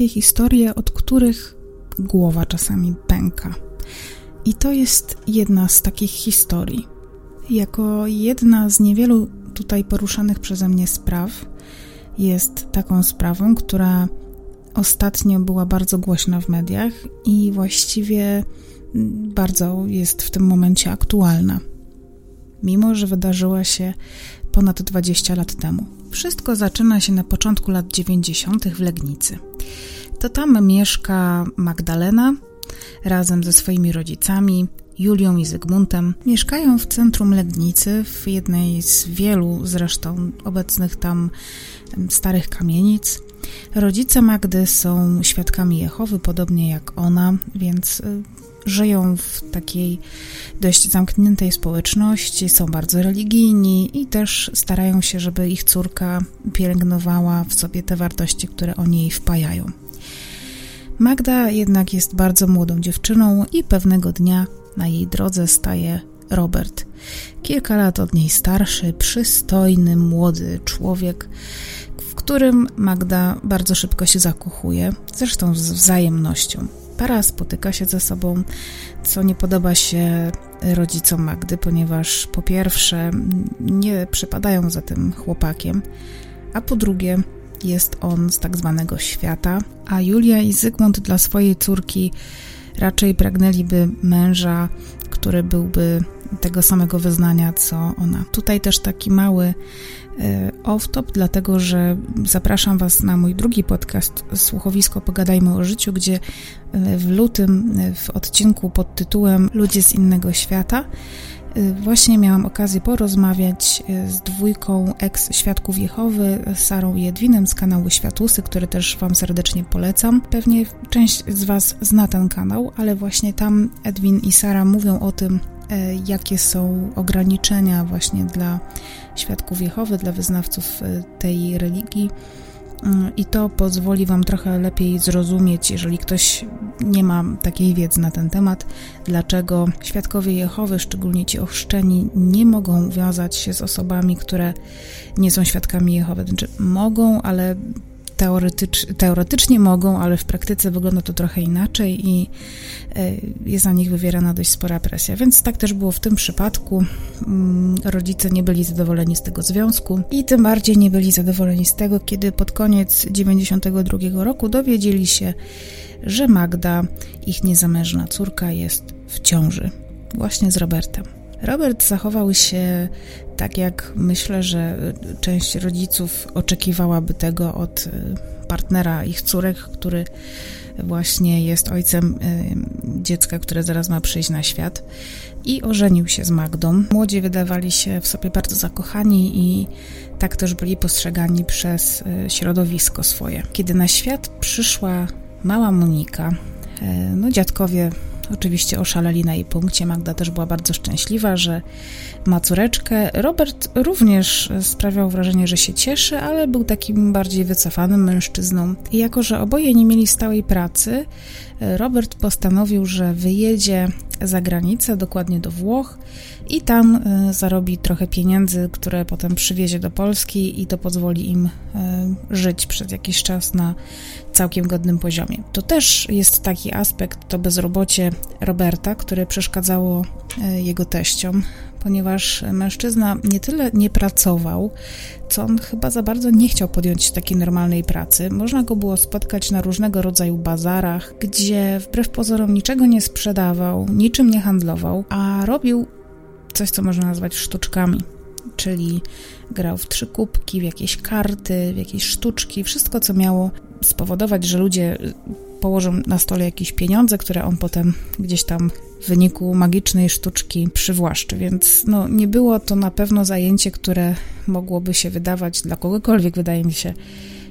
Takie historie, od których głowa czasami pęka. I to jest jedna z takich historii. Jako jedna z niewielu tutaj poruszanych przeze mnie spraw, jest taką sprawą, która ostatnio była bardzo głośna w mediach i właściwie bardzo jest w tym momencie aktualna, mimo że wydarzyła się ponad 20 lat temu. Wszystko zaczyna się na początku lat 90. w Legnicy. To tam mieszka Magdalena razem ze swoimi rodzicami, Julią i Zygmuntem. Mieszkają w centrum Legnicy, w jednej z wielu zresztą obecnych tam starych kamienic. Rodzice Magdy są świadkami Jehowy, podobnie jak ona, więc y, żyją w takiej dość zamkniętej społeczności, są bardzo religijni i też starają się, żeby ich córka pielęgnowała w sobie te wartości, które oni jej wpajają. Magda jednak jest bardzo młodą dziewczyną i pewnego dnia na jej drodze staje Robert. Kilka lat od niej starszy, przystojny, młody człowiek, w którym Magda bardzo szybko się zakochuje, zresztą z wzajemnością. Para spotyka się ze sobą, co nie podoba się rodzicom Magdy, ponieważ po pierwsze nie przypadają za tym chłopakiem, a po drugie jest on z tak zwanego świata, a Julia i Zygmunt dla swojej córki raczej pragnęliby męża, który byłby tego samego wyznania co ona. Tutaj też taki mały off-top, dlatego że zapraszam Was na mój drugi podcast Słuchowisko Pogadajmy o życiu, gdzie e, w lutym e, w odcinku pod tytułem Ludzie z innego świata Właśnie miałam okazję porozmawiać z dwójką ex-świadków Jehowy, Sarą i Edwinem z kanału Światusy, który też Wam serdecznie polecam. Pewnie część z Was zna ten kanał, ale właśnie tam Edwin i Sara mówią o tym, E, jakie są ograniczenia właśnie dla świadków Jehowy, dla wyznawców e, tej religii. Mm, I to pozwoli Wam trochę lepiej zrozumieć, jeżeli ktoś nie ma takiej wiedzy na ten temat, dlaczego świadkowie Jehowy, szczególnie ci ochrzczeni, nie mogą wiązać się z osobami, które nie są świadkami Jehowy. Znaczy, mogą, ale teoretycz, teoretycznie mogą, ale w praktyce wygląda to trochę inaczej i e, jest na nich wywierana dość spora presja. Więc tak też było w tym przypadku. Mm, rodzice nie byli zadowoleni z tego związku i tym bardziej nie byli zadowoleni z tego, kiedy pod koniec 92 roku dowiedzieli się, że Magda, ich niezamężna córka, jest w ciąży właśnie z Robertem. Robert zachował się tak, jak myślę, że część rodziców oczekiwałaby tego od y, partnera ich córek, który właśnie jest ojcem y, dziecka, które zaraz ma przyjść na świat. I ożenił się z Magdą. Młodzi wydawali się w sobie bardzo zakochani i tak też byli postrzegani przez y, środowisko swoje. Kiedy na świat przyszła mała Monika, no dziadkowie Oczywiście oszaleli na jej punkcie. Magda też była bardzo szczęśliwa, że ma córeczkę. Robert również sprawiał wrażenie, że się cieszy, ale był takim bardziej wycofanym mężczyzną. I jako, że oboje nie mieli stałej pracy, Robert postanowił, że wyjedzie za granicę, dokładnie do Włoch i tam e, zarobi trochę pieniędzy, które potem przywiezie do Polski i to pozwoli im e, żyć przez jakiś czas na całkiem godnym poziomie. To też jest taki aspekt, to bezrobocie Roberta, które przeszkadzało e, jego teściom, ponieważ mężczyzna nie tyle nie pracował, co on chyba za bardzo nie chciał podjąć takiej normalnej pracy. Można go było spotkać na różnego rodzaju bazarach, gdzie wbrew pozorom niczego nie sprzedawał, niczym nie handlował, a robił coś, co można nazwać sztuczkami. Czyli grał w trzy kubki, w jakieś karty, w jakieś sztuczki, wszystko, co miało spowodować, że ludzie położą na stole jakieś pieniądze, które on potem gdzieś tam w wyniku magicznej sztuczki przywłaszczy. Więc no, nie było to na pewno zajęcie, które mogłoby się wydawać dla kogokolwiek, wydaje mi się,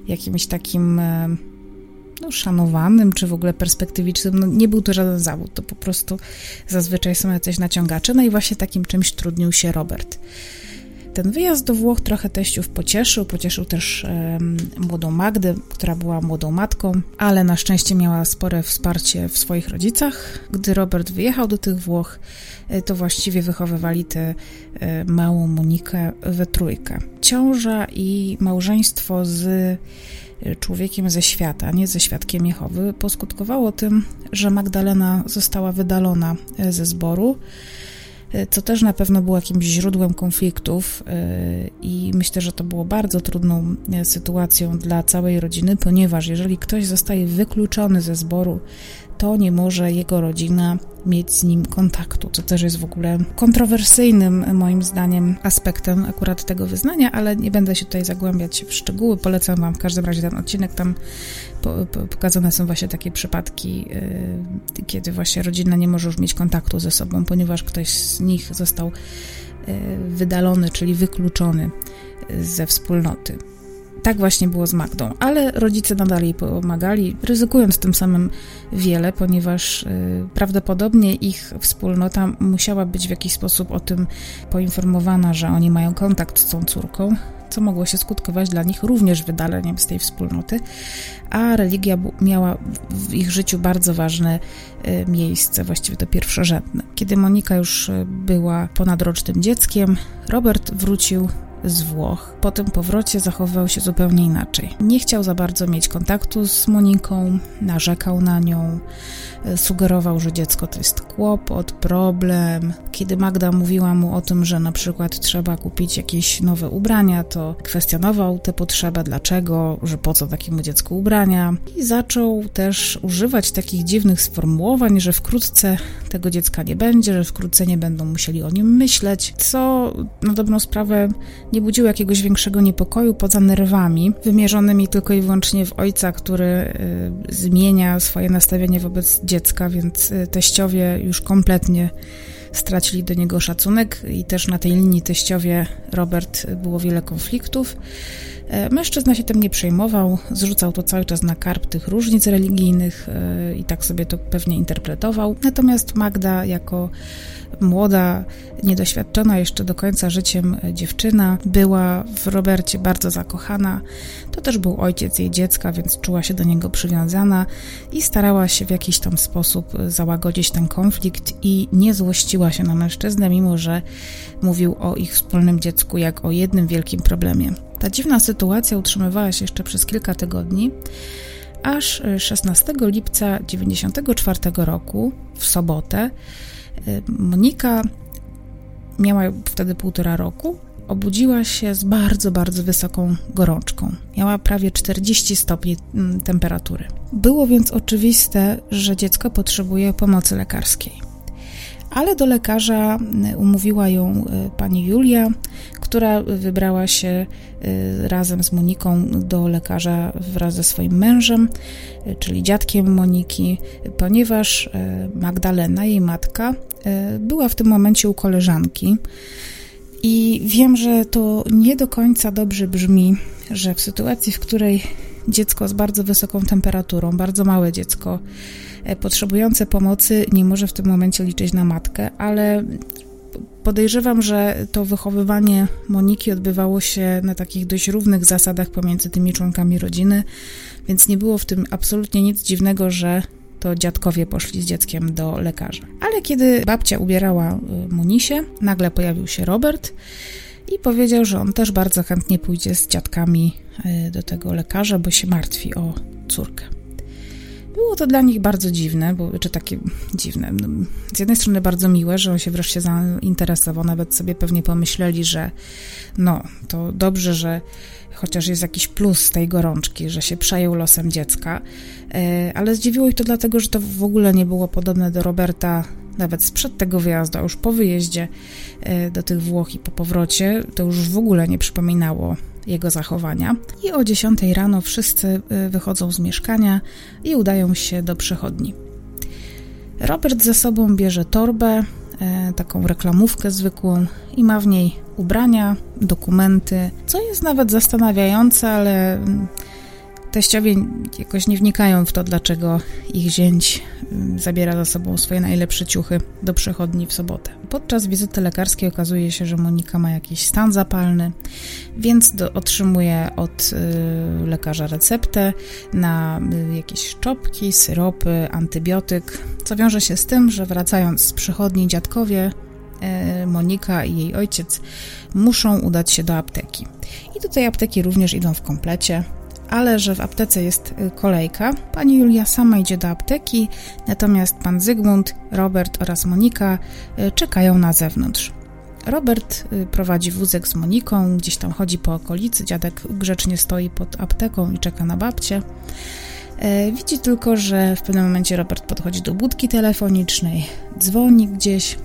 jakimś takim e, no, szanowanym, czy w ogóle perspektywicznym. No, nie był to żaden zawód, to po prostu zazwyczaj są jacyś naciągacze. No i właśnie takim czymś trudnił się Robert. Ten wyjazd do Włoch trochę teściów pocieszył, pocieszył też e, młodą Magdę, która była młodą matką, ale na szczęście miała spore wsparcie w swoich rodzicach. Gdy Robert wyjechał do tych Włoch, e, to właściwie wychowywali tę e, małą Monikę we trójkę. Ciąża i małżeństwo z człowiekiem ze świata, nie ze świadkiem Jehowy, poskutkowało tym, że Magdalena została wydalona e, ze zboru co też na pewno było jakimś źródłem konfliktów e, i myślę, że to było bardzo trudną e, sytuacją dla całej rodziny, ponieważ jeżeli ktoś zostaje wykluczony ze zboru, to nie może jego rodzina mieć z nim kontaktu, co też jest w ogóle kontrowersyjnym moim zdaniem aspektem akurat tego wyznania, ale nie będę się tutaj zagłębiać w szczegóły. Polecam Wam w każdym razie ten odcinek. Tam pokazane są właśnie takie przypadki, yy, kiedy właśnie rodzina nie może już mieć kontaktu ze sobą, ponieważ ktoś z nich został yy, wydalony, czyli wykluczony ze wspólnoty. Tak właśnie było z Magdą, ale rodzice nadal jej pomagali, ryzykując tym samym wiele, ponieważ y, prawdopodobnie ich wspólnota musiała być w jakiś sposób o tym poinformowana, że oni mają kontakt z tą córką, co mogło się skutkować dla nich również wydaleniem z tej wspólnoty, a religia miała w ich życiu bardzo ważne y, miejsce, właściwie to pierwszorzędne. Kiedy Monika już y, była ponadrocznym dzieckiem, Robert wrócił z Włoch. Po tym powrocie zachowywał się zupełnie inaczej. Nie chciał za bardzo mieć kontaktu z Moniką, narzekał na nią, e, sugerował, że dziecko to jest kłopot, problem. Kiedy Magda mówiła mu o tym, że na przykład trzeba kupić jakieś nowe ubrania, to kwestionował tę potrzebę, dlaczego, że po co takiemu dziecku ubrania. I zaczął też używać takich dziwnych sformułowań, że wkrótce tego dziecka nie będzie, że wkrótce nie będą musieli o nim myśleć, co na dobrą sprawę nie budziło jakiegoś większego niepokoju poza nerwami, wymierzonymi tylko i wyłącznie w ojca, który y, zmienia swoje nastawienie wobec dziecka, więc y, teściowie już kompletnie stracili do niego szacunek i też na tej linii teściowie Robert było wiele konfliktów. E, mężczyzna się tym nie przejmował, zrzucał to cały czas na karp tych różnic religijnych e, i tak sobie to pewnie interpretował. Natomiast Magda, jako młoda, niedoświadczona jeszcze do końca życiem dziewczyna, była w Robercie bardzo zakochana. To też był ojciec jej dziecka, więc czuła się do niego przywiązana i starała się w jakiś tam sposób załagodzić ten konflikt i nie złościła się na mężczyznę, mimo że mówił o ich wspólnym dziecku jak o jednym wielkim problemie. Ta dziwna sytuacja utrzymywała się jeszcze przez kilka tygodni, aż 16 lipca 1994 roku, w sobotę, y, Monika miała wtedy półtora roku, obudziła się z bardzo, bardzo wysoką gorączką. Miała prawie 40 stopni mm, temperatury. Było więc oczywiste, że dziecko potrzebuje pomocy lekarskiej ale do lekarza y, umówiła ją y, pani Julia, która wybrała się y, razem z Moniką do lekarza wraz ze swoim mężem, czyli dziadkiem Moniki, ponieważ Magdalena, jej matka, była w tym momencie u koleżanki. I wiem, że to nie do końca dobrze brzmi, że w sytuacji, w której dziecko z bardzo wysoką temperaturą, bardzo małe dziecko, potrzebujące pomocy nie może w tym momencie liczyć na matkę, ale podejrzewam, że to wychowywanie Moniki odbywało się na takich dość równych zasadach pomiędzy tymi członkami rodziny, więc nie było w tym absolutnie nic dziwnego, że to dziadkowie poszli z dzieckiem do lekarza. Ale kiedy babcia ubierała e, Monisie, nagle pojawił się Robert i powiedział, że on też bardzo chętnie pójdzie z dziadkami e, do tego lekarza, bo się martwi o córkę. Było to dla nich bardzo dziwne, bo, czy takie dziwne. No, z jednej strony bardzo miłe, że on się wreszcie zainteresował, nawet sobie pewnie pomyśleli, że no, to dobrze, że chociaż jest jakiś plus z tej gorączki, że się przejął losem dziecka, e, ale zdziwiło ich to dlatego, że to w ogóle nie było podobne do Roberta nawet sprzed tego wyjazdu, a już po wyjeździe e, do tych Włoch i po powrocie, to już w ogóle nie przypominało jego zachowania. I o 10 rano wszyscy y, wychodzą z mieszkania i udają się do przechodni. Robert ze sobą bierze torbę, e, taką reklamówkę zwykłą i ma w niej ubrania, dokumenty, co jest nawet zastanawiające, ale mm, Teściowie jakoś nie wnikają w to, dlaczego ich zięć mm, zabiera za sobą swoje najlepsze ciuchy do przechodni w sobotę. Podczas wizyty lekarskiej okazuje się, że Monika ma jakiś stan zapalny, więc do, otrzymuje od y, lekarza receptę na y, jakieś szczopki, syropy, antybiotyk, co wiąże się z tym, że wracając z przechodni dziadkowie y, Monika i jej ojciec muszą udać się do apteki. I tej apteki również idą w komplecie ale że w aptece jest y, kolejka. Pani Julia sama idzie do apteki, natomiast pan Zygmunt, Robert oraz Monika y, czekają na zewnątrz. Robert y, prowadzi wózek z Moniką, gdzieś tam chodzi po okolicy, dziadek grzecznie stoi pod apteką i czeka na babcię. Widzi tylko, że w pewnym momencie Robert podchodzi do budki telefonicznej, dzwoni gdzieś,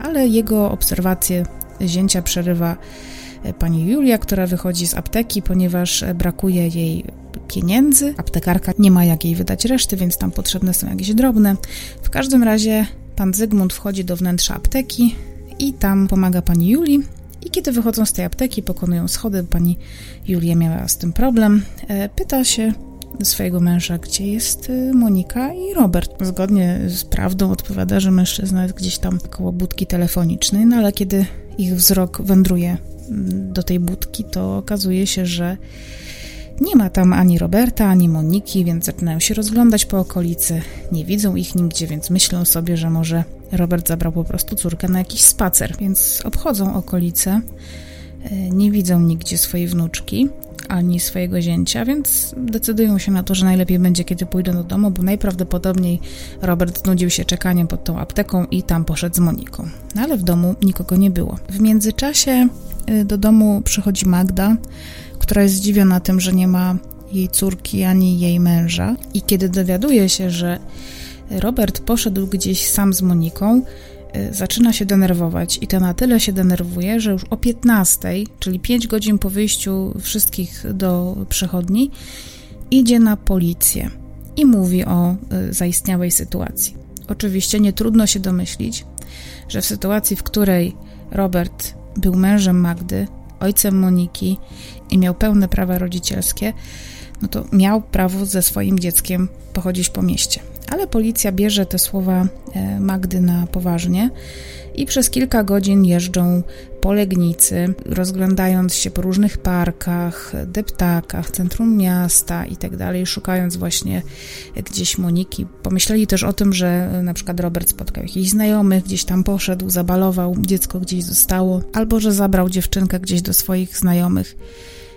ale jego obserwacje zięcia przerywa pani Julia, która wychodzi z apteki, ponieważ brakuje jej pieniędzy. Aptekarka nie ma jak jej wydać reszty, więc tam potrzebne są jakieś drobne. W każdym razie pan Zygmunt wchodzi do wnętrza apteki i tam pomaga pani Julii. I kiedy wychodzą z tej apteki, pokonują schody, pani Julia miała z tym problem, e, pyta się swojego męża, gdzie jest e, Monika i Robert. Zgodnie z prawdą odpowiada, że mężczyzna jest gdzieś tam koło budki telefonicznej, no ale kiedy ich wzrok wędruje do tej budki, to okazuje się, że nie ma tam ani Roberta, ani Moniki, więc zaczynają się rozglądać po okolicy. Nie widzą ich nigdzie, więc myślą sobie, że może Robert zabrał po prostu córkę na jakiś spacer, więc obchodzą okolice. E, nie widzą nigdzie swojej wnuczki ani swojego zięcia, więc decydują się na to, że najlepiej będzie, kiedy pójdą do domu, bo najprawdopodobniej Robert znudził się czekaniem pod tą apteką i tam poszedł z Moniką. No ale w domu nikogo nie było. W międzyczasie y, do domu przychodzi Magda, która jest zdziwiona tym, że nie ma jej córki ani jej męża. I kiedy dowiaduje się, że Robert poszedł gdzieś sam z Moniką, zaczyna się denerwować i to na tyle się denerwuje, że już o 15, czyli 5 godzin po wyjściu wszystkich do przechodni, idzie na policję i mówi o y, zaistniałej sytuacji. Oczywiście nie trudno się domyślić, że w sytuacji, w której Robert był mężem Magdy, ojcem Moniki i miał pełne prawa rodzicielskie, no to miał prawo ze swoim dzieckiem pochodzić po mieście. Ale policja bierze te słowa e, Magdy na poważnie i przez kilka godzin jeżdżą po Legnicy, rozglądając się po różnych parkach, deptakach, centrum miasta i tak szukając właśnie gdzieś Moniki. Pomyśleli też o tym, że na przykład Robert spotkał jakichś znajomych, gdzieś tam poszedł, zabalował, dziecko gdzieś zostało, albo że zabrał dziewczynkę gdzieś do swoich znajomych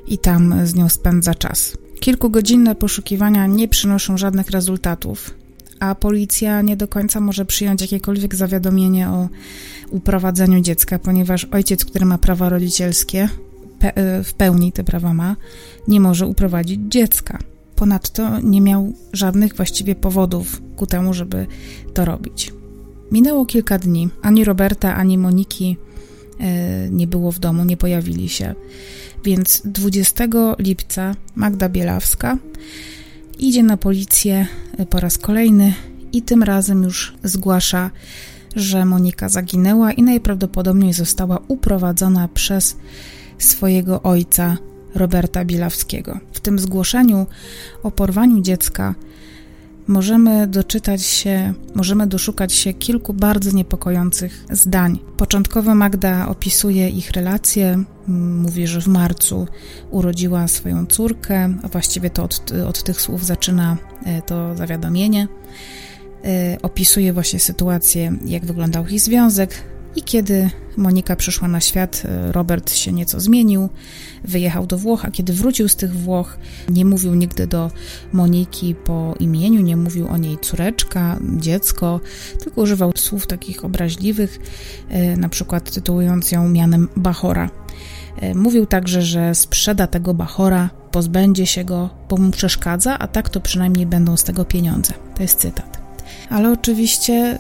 i tam z nią spędza czas. Kilkugodzinne poszukiwania nie przynoszą żadnych rezultatów, a policja nie do końca może przyjąć jakiekolwiek zawiadomienie o uprowadzeniu dziecka, ponieważ ojciec, który ma prawa rodzicielskie, pe e, w pełni te prawa ma, nie może uprowadzić dziecka. Ponadto nie miał żadnych właściwie powodów ku temu, żeby to robić. Minęło kilka dni. Ani Roberta, ani Moniki e, nie było w domu, nie pojawili się. Więc 20 lipca Magda Bielawska idzie na policję po raz kolejny i tym razem już zgłasza, że Monika zaginęła i najprawdopodobniej została uprowadzona przez swojego ojca Roberta Bielawskiego. W tym zgłoszeniu o porwaniu dziecka możemy doczytać się, możemy doszukać się kilku bardzo niepokojących zdań. Początkowo Magda opisuje ich relacje, mówi, że w marcu urodziła swoją córkę, a właściwie to od, od tych słów zaczyna e, to zawiadomienie. E, opisuje właśnie sytuację, jak wyglądał ich związek, i kiedy Monika przyszła na świat, e, Robert się nieco zmienił, wyjechał do Włoch, a kiedy wrócił z tych Włoch, nie mówił nigdy do Moniki po imieniu, nie mówił o niej córeczka, dziecko, tylko używał słów takich obraźliwych, e, na przykład tytułując ją mianem Bachora. E, mówił także, że sprzeda tego Bachora, pozbędzie się go, bo mu przeszkadza, a tak to przynajmniej będą z tego pieniądze. To jest cytat. Ale oczywiście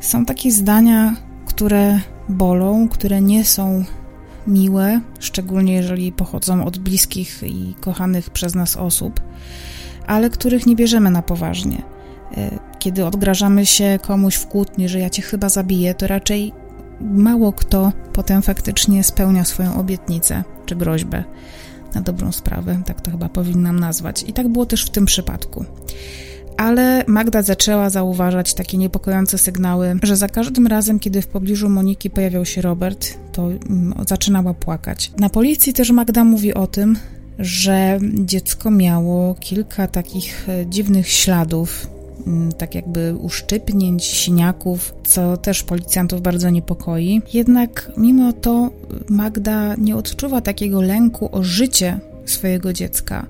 są takie zdania, które bolą, które nie są miłe, szczególnie jeżeli pochodzą od bliskich i kochanych przez nas osób, ale których nie bierzemy na poważnie. E, kiedy odgrażamy się komuś w kłótni, że ja cię chyba zabiję, to raczej mało kto potem faktycznie spełnia swoją obietnicę czy groźbę na dobrą sprawę, tak to chyba powinnam nazwać. I tak było też w tym przypadku. Ale Magda zaczęła zauważać takie niepokojące sygnały, że za każdym razem, kiedy w pobliżu Moniki pojawiał się Robert, to mm, zaczynała płakać. Na policji też Magda mówi o tym, że dziecko miało kilka takich e, dziwnych śladów, mm, tak jakby uszczypnięć, siniaków, co też policjantów bardzo niepokoi. Jednak mimo to Magda nie odczuwa takiego lęku o życie swojego dziecka.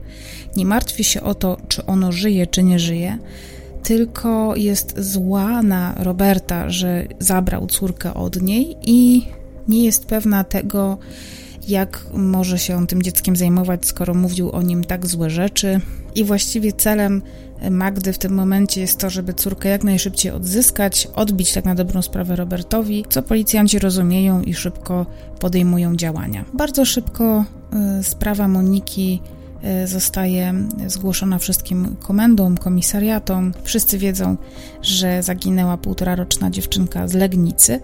Nie martwi się o to, czy ono żyje, czy nie żyje, tylko jest zła na Roberta, że zabrał córkę od niej i nie jest pewna tego, jak może się on tym dzieckiem zajmować, skoro mówił o nim tak złe rzeczy. I właściwie celem Magdy w tym momencie jest to, żeby córkę jak najszybciej odzyskać, odbić tak na dobrą sprawę Robertowi, co policjanci rozumieją i szybko podejmują działania. Bardzo szybko y, sprawa Moniki y, zostaje zgłoszona wszystkim komendom, komisariatom. Wszyscy wiedzą, że zaginęła półtoraroczna dziewczynka z Legnicy.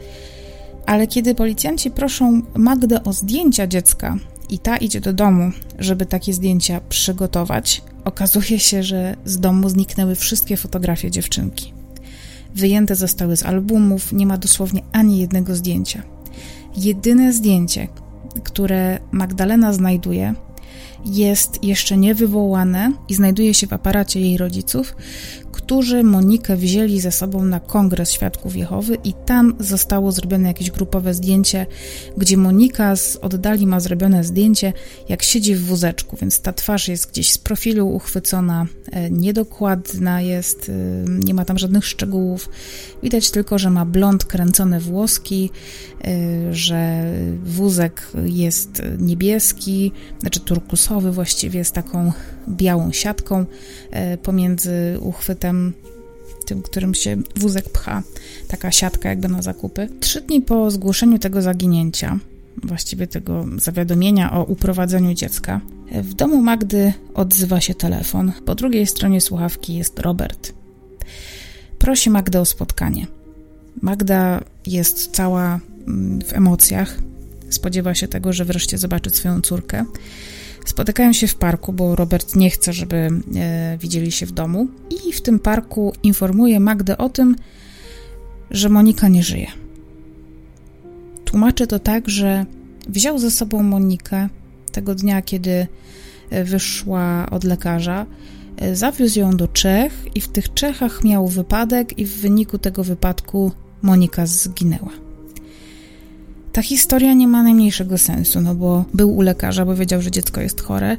Ale kiedy policjanci proszą Magdę o zdjęcia dziecka i ta idzie do domu, żeby takie zdjęcia przygotować, okazuje się, że z domu zniknęły wszystkie fotografie dziewczynki. Wyjęte zostały z albumów, nie ma dosłownie ani jednego zdjęcia. Jedyne zdjęcie, które Magdalena znajduje, jest jeszcze niewywołane i znajduje się w aparacie jej rodziców, którzy Monikę wzięli ze sobą na kongres Świadków Jehowy i tam zostało zrobione jakieś grupowe zdjęcie, gdzie Monika z oddali ma zrobione zdjęcie, jak siedzi w wózeczku, więc ta twarz jest gdzieś z profilu uchwycona, e, niedokładna jest, e, nie ma tam żadnych szczegółów. Widać tylko, że ma blond kręcone włoski, e, że wózek jest niebieski, znaczy turkusowy właściwie, z taką białą siatką pomiędzy uchwytem tym, którym się wózek pcha, taka siatka jakby na zakupy. Trzy dni po zgłoszeniu tego zaginięcia, właściwie tego zawiadomienia o uprowadzeniu dziecka, w domu Magdy odzywa się telefon. Po drugiej stronie słuchawki jest Robert. Prosi Magdę o spotkanie. Magda jest cała mm, w emocjach, spodziewa się tego, że wreszcie zobaczy swoją córkę. Spotykają się w parku, bo Robert nie chce, żeby e, widzieli się w domu. I w tym parku informuje Magdę o tym, że Monika nie żyje. Tłumaczy to tak, że wziął ze sobą Monikę tego dnia, kiedy e, wyszła od lekarza, e, zawiózł ją do Czech i w tych Czechach miał wypadek i w wyniku tego wypadku Monika zginęła. Ta historia nie ma najmniejszego sensu, no bo był u lekarza, bo wiedział, że dziecko jest chore,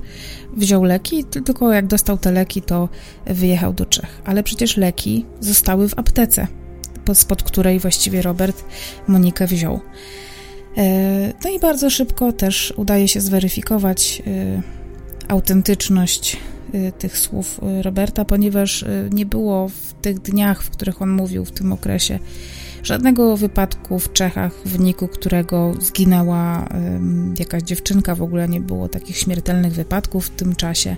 wziął leki, tylko jak dostał te leki, to wyjechał do Czech. Ale przecież leki zostały w aptece, spod której właściwie Robert Monikę wziął. E, no i bardzo szybko też udaje się zweryfikować e, autentyczność e, tych słów Roberta, ponieważ nie było w tych dniach, w których on mówił w tym okresie, Żadnego wypadku w Czechach, w wyniku którego zginęła jakaś dziewczynka, w ogóle nie było takich śmiertelnych wypadków w tym czasie.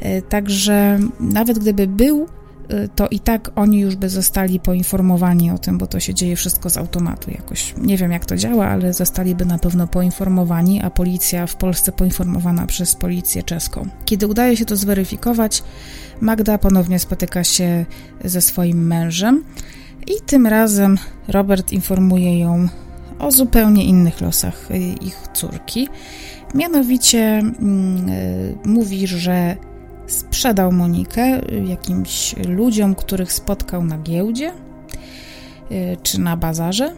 E, także nawet gdyby był, e, to i tak oni już by zostali poinformowani o tym, bo to się dzieje wszystko z automatu jakoś. Nie wiem jak to działa, ale zostaliby na pewno poinformowani, a policja w Polsce poinformowana przez policję czeską. Kiedy udaje się to zweryfikować, Magda ponownie spotyka się ze swoim mężem. I tym razem Robert informuje ją o zupełnie innych losach y, ich córki. Mianowicie mm, y, mówi, że sprzedał Monikę jakimś ludziom, których spotkał na giełdzie y, czy na bazarze.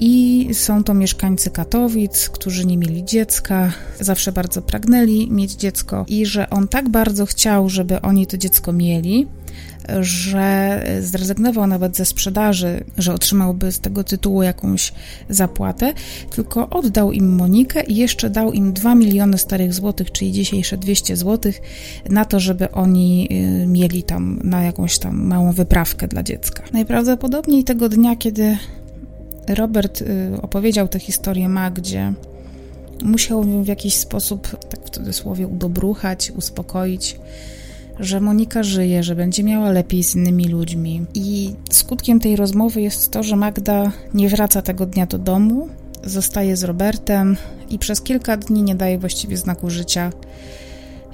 I są to mieszkańcy Katowic, którzy nie mieli dziecka, zawsze bardzo pragnęli mieć dziecko, i że on tak bardzo chciał, żeby oni to dziecko mieli, że zrezygnował nawet ze sprzedaży, że otrzymałby z tego tytułu jakąś zapłatę, tylko oddał im Monikę i jeszcze dał im 2 miliony starych złotych, czyli dzisiejsze 200 złotych, na to, żeby oni y, mieli tam na jakąś tam małą wyprawkę dla dziecka. Najprawdopodobniej tego dnia, kiedy Robert y, opowiedział tę historię Magdzie, musiał ją w jakiś sposób, tak w cudzysłowie, udobruchać, uspokoić że Monika żyje, że będzie miała lepiej z innymi ludźmi. I skutkiem tej rozmowy jest to, że Magda nie wraca tego dnia do domu, zostaje z Robertem i przez kilka dni nie daje właściwie znaku życia.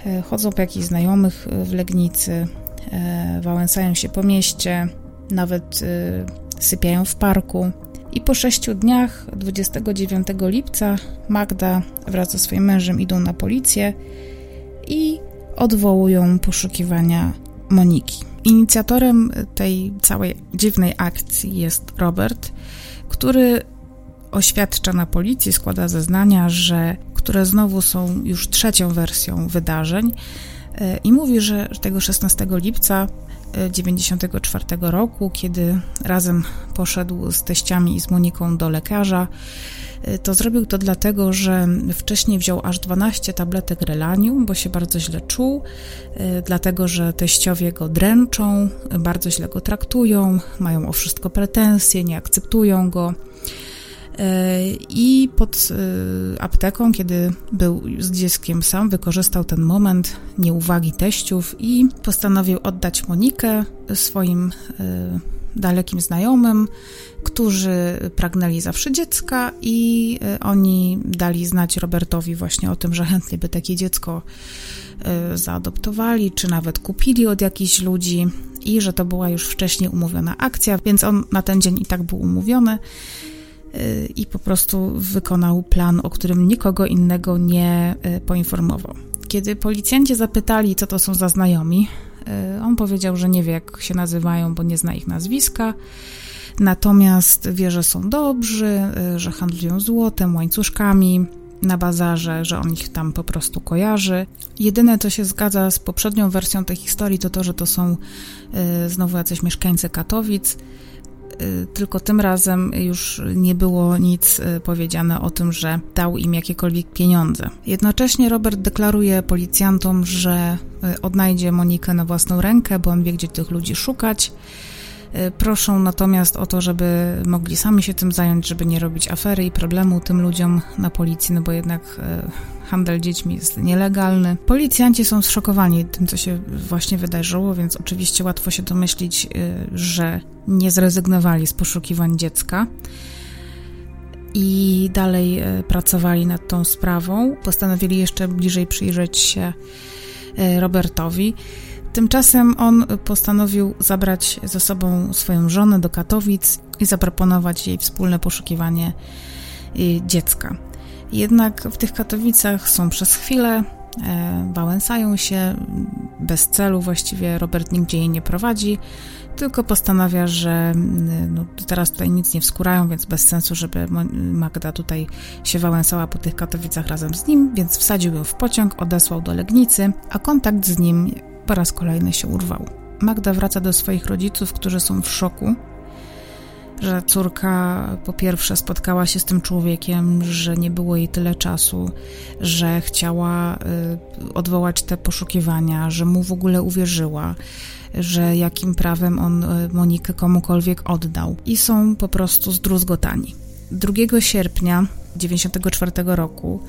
E, chodzą po jakichś znajomych w Legnicy, e, wałęsają się po mieście, nawet e, sypiają w parku. I po sześciu dniach, 29 lipca, Magda wraz ze swoim mężem idą na policję i odwołują poszukiwania Moniki. Inicjatorem tej całej dziwnej akcji jest Robert, który oświadcza na policji, składa zeznania, że które znowu są już trzecią wersją wydarzeń i mówi, że tego 16 lipca 94 e, roku, kiedy razem poszedł z teściami i z Moniką do lekarza, e, to zrobił to dlatego, że wcześniej wziął aż 12 tabletek relanium, bo się bardzo źle czuł, dlatego, że teściowie go dręczą, bardzo źle go traktują, mają o wszystko pretensje, nie akceptują go. I pod y, apteką, kiedy był z dzieckiem sam, wykorzystał ten moment nieuwagi teściów i postanowił oddać Monikę swoim y, dalekim znajomym, którzy pragnęli zawsze dziecka i oni dali znać Robertowi właśnie o tym, że chętnie by takie dziecko zaadoptowali, czy nawet kupili od jakichś ludzi i że to była już wcześniej umówiona akcja, więc on na ten dzień i tak był umówiony i po prostu wykonał plan, o którym nikogo innego nie y, poinformował. Kiedy policjanci zapytali, co to są za znajomi, y, on powiedział, że nie wie, jak się nazywają, bo nie zna ich nazwiska. Natomiast wie, że są dobrzy, y, że handlują złotem, łańcuszkami na bazarze, że on ich tam po prostu kojarzy. Jedyne, co się zgadza z poprzednią wersją tej historii, to to, że to są znowu jacyś mieszkańcy Katowic tylko tym razem już nie było nic y, powiedziane o tym, że dał im jakiekolwiek pieniądze. Jednocześnie Robert deklaruje policjantom, że y, odnajdzie Monikę na własną rękę, bo on wie, gdzie tych ludzi szukać. Proszą natomiast o to, żeby mogli sami się tym zająć, żeby nie robić afery i problemu tym ludziom na policji, no bo jednak handel dziećmi jest nielegalny. Policjanci są zszokowani tym, co się właśnie wydarzyło, więc oczywiście łatwo się domyślić, y, że nie zrezygnowali z poszukiwań dziecka i dalej y, pracowali nad tą sprawą. Postanowili jeszcze bliżej przyjrzeć się y, Robertowi. Tymczasem on postanowił zabrać ze sobą swoją żonę do Katowic i zaproponować jej wspólne poszukiwanie dziecka. Jednak w tych Katowicach są przez chwilę, e, wałęsają się bez celu, właściwie Robert nigdzie jej nie prowadzi, tylko postanawia, że no, teraz tutaj nic nie wskurają, więc bez sensu, żeby Magda tutaj się wałęsała po tych Katowicach razem z nim, więc wsadził ją w pociąg, odesłał do Legnicy, a kontakt z nim po raz kolejny się urwał. Magda wraca do swoich rodziców, którzy są w szoku, że córka po pierwsze spotkała się z tym człowiekiem, że nie było jej tyle czasu, że chciała y, odwołać te poszukiwania, że mu w ogóle uwierzyła, że jakim prawem on y, Monikę komukolwiek oddał. I są po prostu zdruzgotani. 2 sierpnia 1994 roku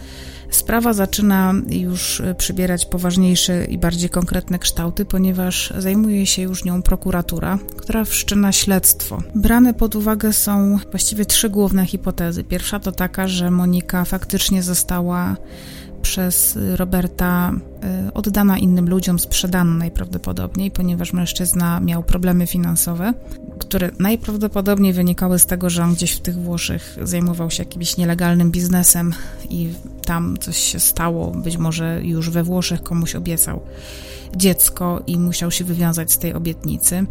Sprawa zaczyna już e, przybierać poważniejsze i bardziej konkretne kształty, ponieważ zajmuje się już nią prokuratura, która wszczyna śledztwo. Brane pod uwagę są właściwie trzy główne hipotezy. Pierwsza to taka, że Monika faktycznie została przez Roberta y, oddana innym ludziom, sprzedana najprawdopodobniej, ponieważ mężczyzna miał problemy finansowe, które najprawdopodobniej wynikały z tego, że on gdzieś w tych Włoszech zajmował się jakimś nielegalnym biznesem i tam coś się stało, być może już we Włoszech komuś obiecał dziecko i musiał się wywiązać z tej obietnicy.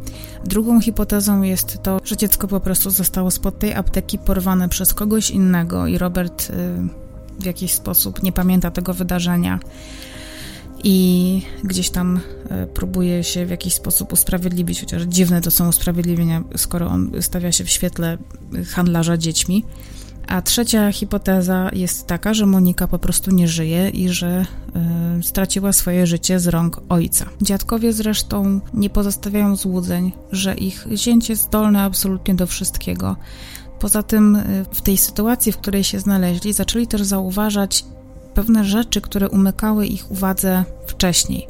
Drugą hipotezą jest to, że dziecko po prostu zostało spod tej apteki porwane przez kogoś innego i Robert y, w jakiś sposób nie pamięta tego wydarzenia i gdzieś tam e, próbuje się w jakiś sposób usprawiedliwić, chociaż dziwne to są usprawiedliwienia, skoro on stawia się w świetle handlarza dziećmi. A trzecia hipoteza jest taka, że Monika po prostu nie żyje i że y, straciła swoje życie z rąk ojca. Dziadkowie zresztą nie pozostawiają złudzeń, że ich zięcie jest zdolne absolutnie do wszystkiego, Poza tym w tej sytuacji, w której się znaleźli, zaczęli też zauważać pewne rzeczy, które umykały ich uwadze wcześniej.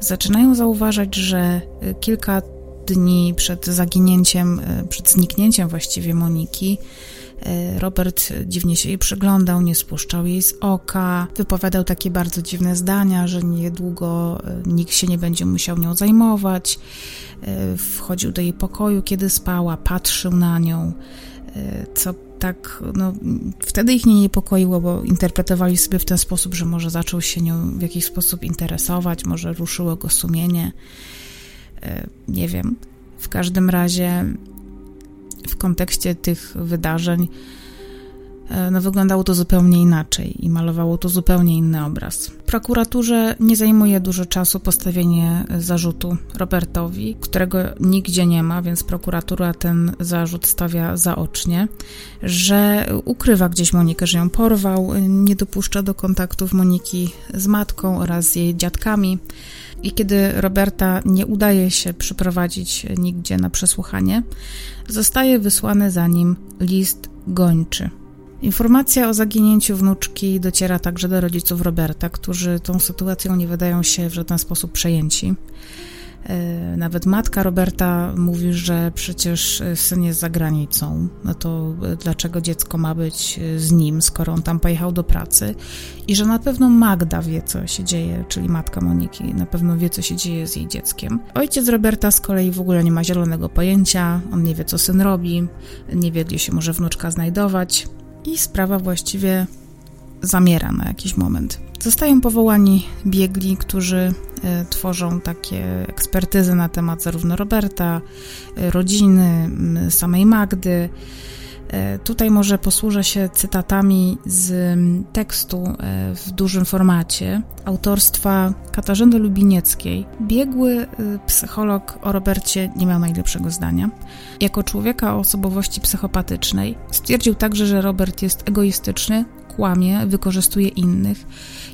zaczynają zauważać, że kilka dni przed zaginięciem, przed zniknięciem właściwie Moniki, E, Robert dziwnie się jej przyglądał, nie spuszczał jej z oka, wypowiadał takie bardzo dziwne zdania, że niedługo nikt się nie będzie musiał nią zajmować. Wchodził do jej pokoju, kiedy spała, patrzył na nią, co tak, no, wtedy ich nie niepokoiło, bo interpretowali sobie w ten sposób, że może zaczął się nią w jakiś sposób interesować, może ruszyło go sumienie. Nie wiem. W każdym razie w kontekście tych wydarzeń e, no, wyglądało to zupełnie inaczej i malowało to zupełnie inny obraz. Prokuraturze nie zajmuje dużo czasu postawienie zarzutu Robertowi, którego nigdzie nie ma, więc prokuratura ten zarzut stawia zaocznie, że ukrywa gdzieś Monikę, że ją porwał, nie dopuszcza do kontaktów Moniki z matką oraz jej dziadkami. I kiedy Roberta nie udaje się przyprowadzić nigdzie na przesłuchanie, zostaje wysłany za nim list gończy. Informacja o zaginięciu wnuczki dociera także do rodziców Roberta, którzy tą sytuacją nie wydają się w żaden sposób przejęci. E, nawet matka Roberta mówi, że przecież syn jest za granicą. No to dlaczego dziecko ma być z nim, skoro on tam pojechał do pracy? I że na pewno Magda wie, co się dzieje, czyli matka Moniki, na pewno wie, co się dzieje z jej dzieckiem. Ojciec Roberta z kolei w ogóle nie ma zielonego pojęcia, on nie wie, co syn robi, nie wie, gdzie się może wnuczka znajdować. I sprawa właściwie zamiera na jakiś moment. Zostają powołani biegli, którzy e, tworzą takie ekspertyzy na temat zarówno Roberta, e, rodziny, samej Magdy. E, tutaj może posłużę się cytatami z tekstu w dużym formacie autorstwa Katarzyny Lubinieckiej. Biegły psycholog o Robercie nie miał najlepszego zdania. Jako człowieka o osobowości psychopatycznej stwierdził także, że Robert jest egoistyczny, kłamie, wykorzystuje innych,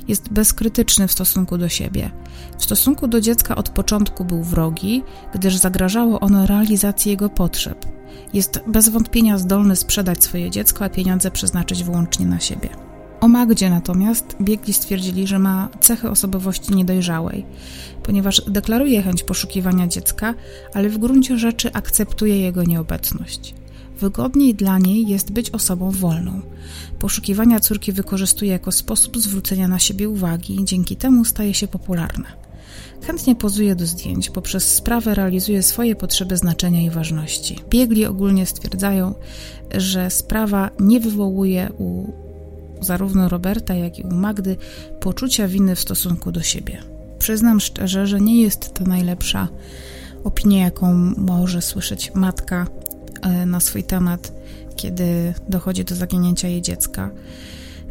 jest bezkrytyczny w stosunku do siebie. W stosunku do dziecka od początku był wrogi, gdyż zagrażało ono realizacji jego potrzeb. Jest bez wątpienia zdolny sprzedać swoje dziecko, a pieniądze przeznaczyć wyłącznie na siebie. O Magdzie natomiast biegli stwierdzili, że ma cechy osobowości niedojrzałej, ponieważ deklaruje chęć poszukiwania dziecka, ale w gruncie rzeczy akceptuje jego nieobecność. Wygodniej dla niej jest być osobą wolną. Poszukiwania córki wykorzystuje jako sposób zwrócenia na siebie uwagi, dzięki temu staje się popularna. Chętnie pozuje do zdjęć, poprzez sprawę realizuje swoje potrzeby znaczenia i ważności. Biegli ogólnie stwierdzają, że sprawa nie wywołuje u zarówno Roberta, jak i u Magdy poczucia winy w stosunku do siebie. Przyznam szczerze, że nie jest to najlepsza opinia, jaką może słyszeć matka E, na swój temat, kiedy dochodzi do zaginięcia jej dziecka.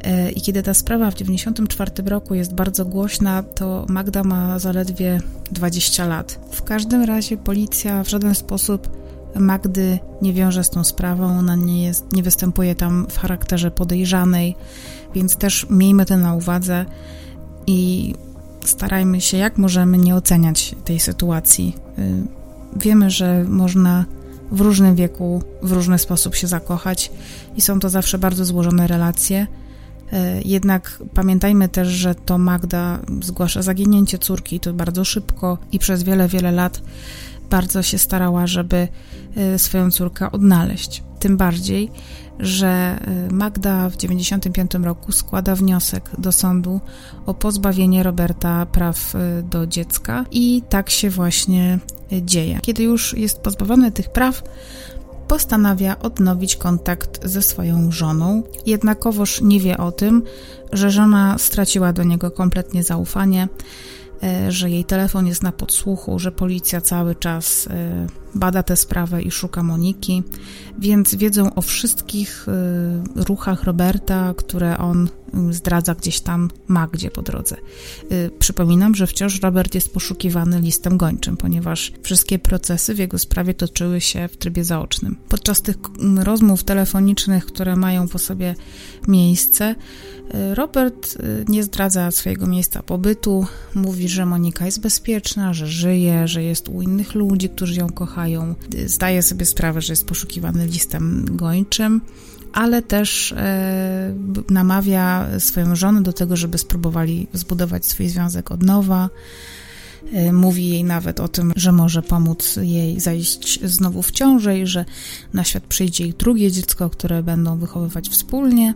E, I kiedy ta sprawa w 1994 roku jest bardzo głośna, to Magda ma zaledwie 20 lat. W każdym razie policja w żaden sposób Magdy nie wiąże z tą sprawą, ona nie, jest, nie występuje tam w charakterze podejrzanej, więc też miejmy to na uwadze i starajmy się jak możemy nie oceniać tej sytuacji. Y, wiemy, że można w różnym wieku, w różny sposób się zakochać i są to zawsze bardzo złożone relacje. E, jednak pamiętajmy też, że to Magda zgłasza zaginięcie córki to bardzo szybko i przez wiele, wiele lat bardzo się starała, żeby e, swoją córkę odnaleźć. Tym bardziej, że e, Magda w 1995 roku składa wniosek do sądu o pozbawienie Roberta praw do dziecka i tak się właśnie dzieje. Kiedy już jest pozbawiony tych praw, postanawia odnowić kontakt ze swoją żoną, jednakowoż nie wie o tym, że żona straciła do niego kompletnie zaufanie, e, że jej telefon jest na podsłuchu, że policja cały czas e, bada tę sprawę i szuka Moniki, więc wiedzą o wszystkich y, ruchach Roberta, które on y, zdradza gdzieś tam Magdzie po drodze. Y, przypominam, że wciąż Robert jest poszukiwany listem gończym, ponieważ wszystkie procesy w jego sprawie toczyły się w trybie zaocznym. Podczas tych rozmów telefonicznych, które mają po sobie miejsce, Robert nie zdradza swojego miejsca pobytu, mówi, że Monika jest bezpieczna, że żyje, że jest u innych ludzi, którzy ją kochają Zdaje sobie sprawę, że jest poszukiwany listem gończym, ale też e, namawia swoją żonę do tego, żeby spróbowali zbudować swój związek od nowa. E, mówi jej nawet o tym, że może pomóc jej zajść znowu w ciążę i że na świat przyjdzie ich drugie dziecko, które będą wychowywać wspólnie.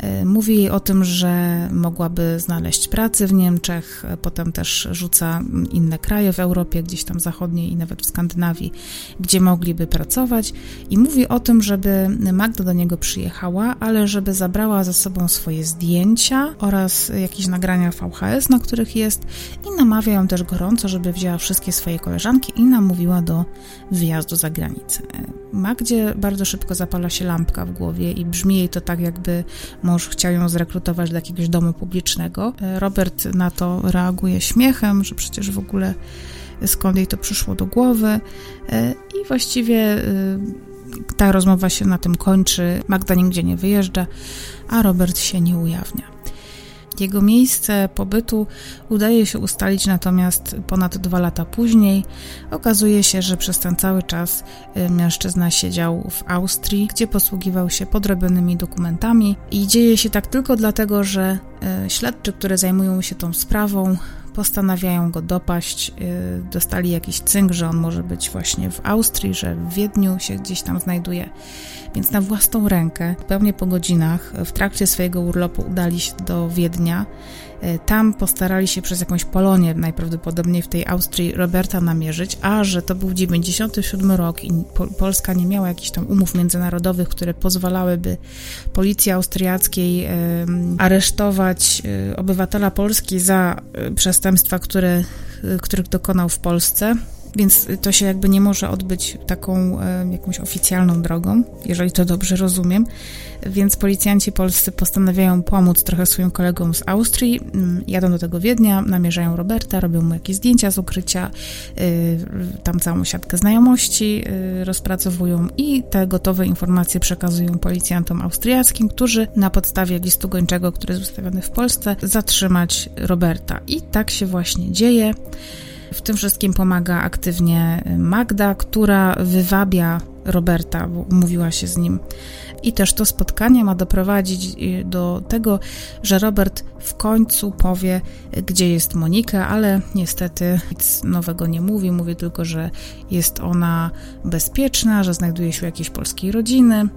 E, mówi jej o tym, że mogłaby znaleźć pracę w Niemczech, e, potem też rzuca inne kraje w Europie, gdzieś tam zachodniej i nawet w Skandynawii, gdzie mogliby pracować. I mówi o tym, żeby Magda do niego przyjechała, ale żeby zabrała ze sobą swoje zdjęcia oraz jakieś nagrania VHS, na których jest, i namawia ją też gorąco, żeby wzięła wszystkie swoje koleżanki i namówiła do wyjazdu za granicę. E, Magdzie bardzo szybko zapala się lampka w głowie i brzmi jej to tak, jakby mąż chciał ją zrekrutować do jakiegoś domu publicznego. E, Robert na to reaguje śmiechem, że przecież w ogóle skąd jej to przyszło do głowy. E, I właściwie e, ta rozmowa się na tym kończy. Magda nigdzie nie wyjeżdża, a Robert się nie ujawnia. Jego miejsce pobytu udaje się ustalić natomiast ponad dwa lata później. Okazuje się, że przez ten cały czas y, mężczyzna siedział w Austrii, gdzie posługiwał się podrobionymi dokumentami i dzieje się tak tylko dlatego, że y, śledczy, które zajmują się tą sprawą, postanawiają go dopaść. Y, dostali jakiś cynk, że on może być właśnie w Austrii, że w Wiedniu się gdzieś tam znajduje. Więc na własną rękę, zupełnie po godzinach, w trakcie swojego urlopu udali się do Wiednia. Y, tam postarali się przez jakąś Polonię, najprawdopodobniej w tej Austrii, Roberta namierzyć, a że to był 97 rok i Polska nie miała jakichś tam umów międzynarodowych, które pozwalałyby policji austriackiej aresztować y, obywatela Polski za przestępstwa, które, których dokonał w Polsce, więc to się jakby nie może odbyć taką e, jakąś oficjalną drogą, jeżeli to dobrze rozumiem. Więc policjanci polscy postanawiają pomóc trochę swoim kolegom z Austrii. Mm, jadą do tego Wiednia, namierzają Roberta, robią mu jakieś zdjęcia z ukrycia, y, tam całą siatkę znajomości y, rozpracowują i te gotowe informacje przekazują policjantom austriackim, którzy na podstawie listu gończego, który jest ustawiony w Polsce, zatrzymać Roberta. I tak się właśnie dzieje. W tym wszystkim pomaga aktywnie Magda, która wywabia Roberta, bo umówiła się z nim. I też to spotkanie ma doprowadzić y, do tego, że Robert w końcu powie, gdzie jest Monika, ale niestety nic nowego nie mówi. Mówi tylko, że jest ona bezpieczna, że znajduje się u jakiejś polskiej rodziny.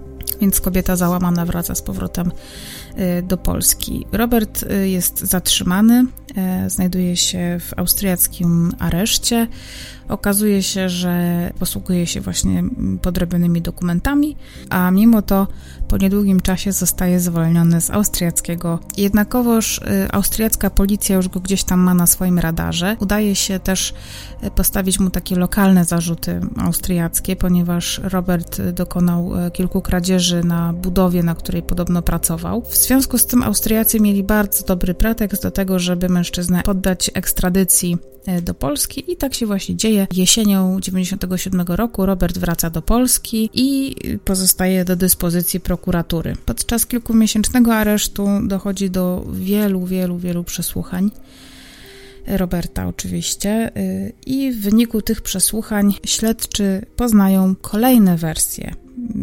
Więc kobieta załamana wraca z powrotem y, do Polski. Robert y, jest zatrzymany, znajduje się w austriackim areszcie. Okazuje się, że posługuje się właśnie podrobionymi dokumentami, a mimo to po niedługim czasie zostaje zwolniony z austriackiego. Jednakowoż y, austriacka policja już go gdzieś tam ma na swoim radarze. Udaje się też y, postawić mu takie lokalne zarzuty austriackie, ponieważ Robert dokonał kilku kradzieży na budowie, na której podobno pracował. W związku z tym Austriacy mieli bardzo dobry pretekst do tego, żeby mężczyznę poddać ekstradycji E, do Polski i tak się właśnie dzieje. Jesienią 97 roku Robert wraca do Polski i pozostaje do dyspozycji prokuratury. Podczas kilkumiesięcznego aresztu dochodzi do wielu, wielu, wielu przesłuchań. Roberta oczywiście. E, I w wyniku tych przesłuchań śledczy poznają kolejne wersje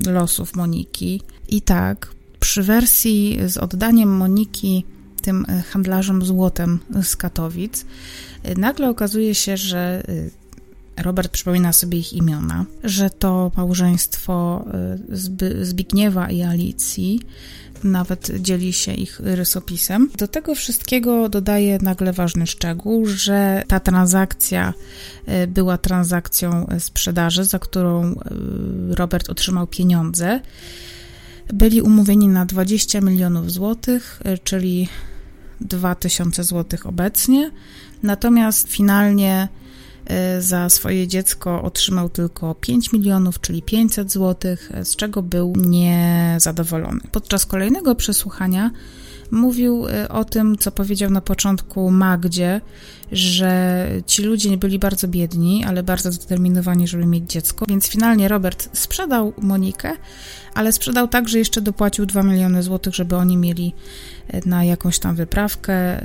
losów Moniki. I tak, przy wersji z oddaniem Moniki tym handlarzem złotem z Katowic, Nagle okazuje się, że y, Robert przypomina sobie ich imiona, że to małżeństwo Zbigniewa i Alicji, nawet dzieli się ich rysopisem. Do tego wszystkiego dodaje nagle ważny szczegół, że ta transakcja była transakcją sprzedaży, za którą Robert otrzymał pieniądze. Byli umówieni na 20 milionów złotych, czyli 2000 złotych obecnie. Natomiast finalnie e, za swoje dziecko otrzymał tylko 5 milionów, czyli 500 złotych, z czego był niezadowolony. Podczas kolejnego przesłuchania mówił e, o tym, co powiedział na początku Magdzie, że ci ludzie nie byli bardzo biedni, ale bardzo zdeterminowani, żeby mieć dziecko. Więc finalnie Robert sprzedał Monikę, ale sprzedał tak, że jeszcze dopłacił 2 miliony złotych, żeby oni mieli na jakąś tam wyprawkę. E,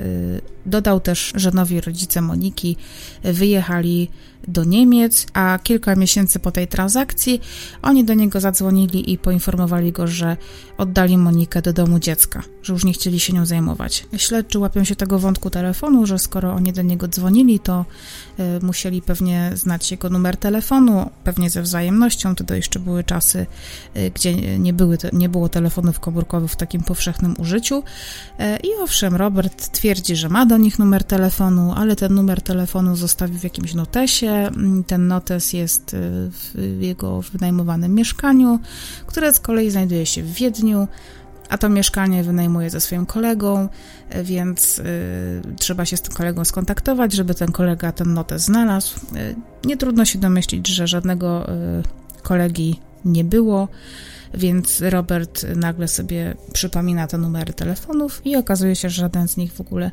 dodał też, że nowi rodzice Moniki wyjechali do Niemiec, a kilka miesięcy po tej transakcji oni do niego zadzwonili i poinformowali go, że oddali Monikę do domu dziecka, że już nie chcieli się nią zajmować. Śledczy łapią się tego wątku telefonu, że skoro oni do niego dzwonili, to y, musieli pewnie znać jego numer telefonu, pewnie ze wzajemnością. To jeszcze były czasy, y, gdzie nie, były, nie było telefonów komórkowych w takim powszechnym użyciu. Y, I owszem, Robert twierdzi, że ma do nich numer telefonu, ale ten numer telefonu zostawił w jakimś notesie. Mm, ten notes jest y, w jego wynajmowanym mieszkaniu, które z kolei znajduje się w Wiedniu a to mieszkanie wynajmuje ze swoim kolegą, więc y, trzeba się z tym kolegą skontaktować, żeby ten kolega ten notes znalazł. Y, nie trudno się domyślić, że żadnego y, kolegi nie było, więc Robert nagle sobie przypomina te numery telefonów i okazuje się, że żaden z nich w ogóle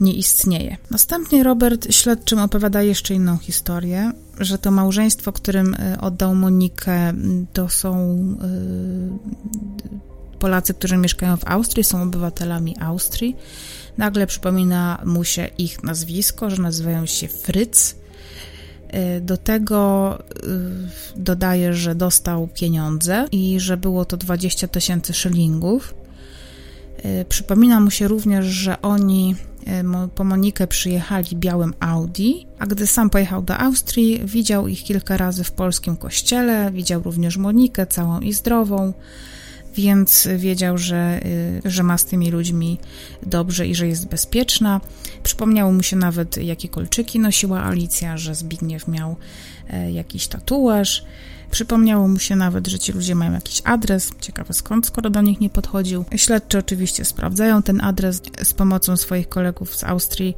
nie istnieje. Następnie Robert śledczym opowiada jeszcze inną historię, że to małżeństwo, którym y, oddał Monikę, to są y, Polacy, którzy mieszkają w Austrii, są obywatelami Austrii. Nagle przypomina mu się ich nazwisko, że nazywają się Fritz. Y, do tego y, dodaje, że dostał pieniądze i że było to 20 tysięcy szylingów. Y, przypomina mu się również, że oni po Monikę przyjechali białym Audi, a gdy sam pojechał do Austrii, widział ich kilka razy w polskim kościele, widział również Monikę całą i zdrową więc wiedział, że, y, że ma z tymi ludźmi dobrze i że jest bezpieczna. Przypomniało mu się nawet, jakie kolczyki nosiła Alicja, że Zbigniew miał e, jakiś tatuaż. Przypomniało mu się nawet, że ci ludzie mają jakiś adres. Ciekawe skąd, skoro do nich nie podchodził. Śledczy oczywiście sprawdzają ten adres z pomocą swoich kolegów z Austrii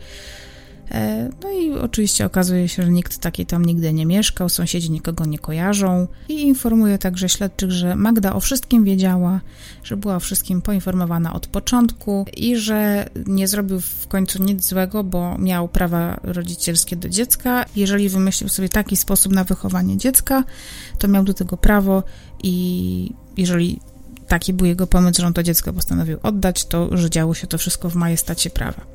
no i oczywiście okazuje się, że nikt taki tam nigdy nie mieszkał, sąsiedzi nikogo nie kojarzą i informuje także śledczych, że Magda o wszystkim wiedziała, że była o wszystkim poinformowana od początku i że nie zrobił w końcu nic złego, bo miał prawa rodzicielskie do dziecka. Jeżeli wymyślił sobie taki sposób na wychowanie dziecka, to miał do tego prawo i jeżeli taki był jego pomysł, że on to dziecko postanowił oddać, to że działo się to wszystko w majestacie prawa.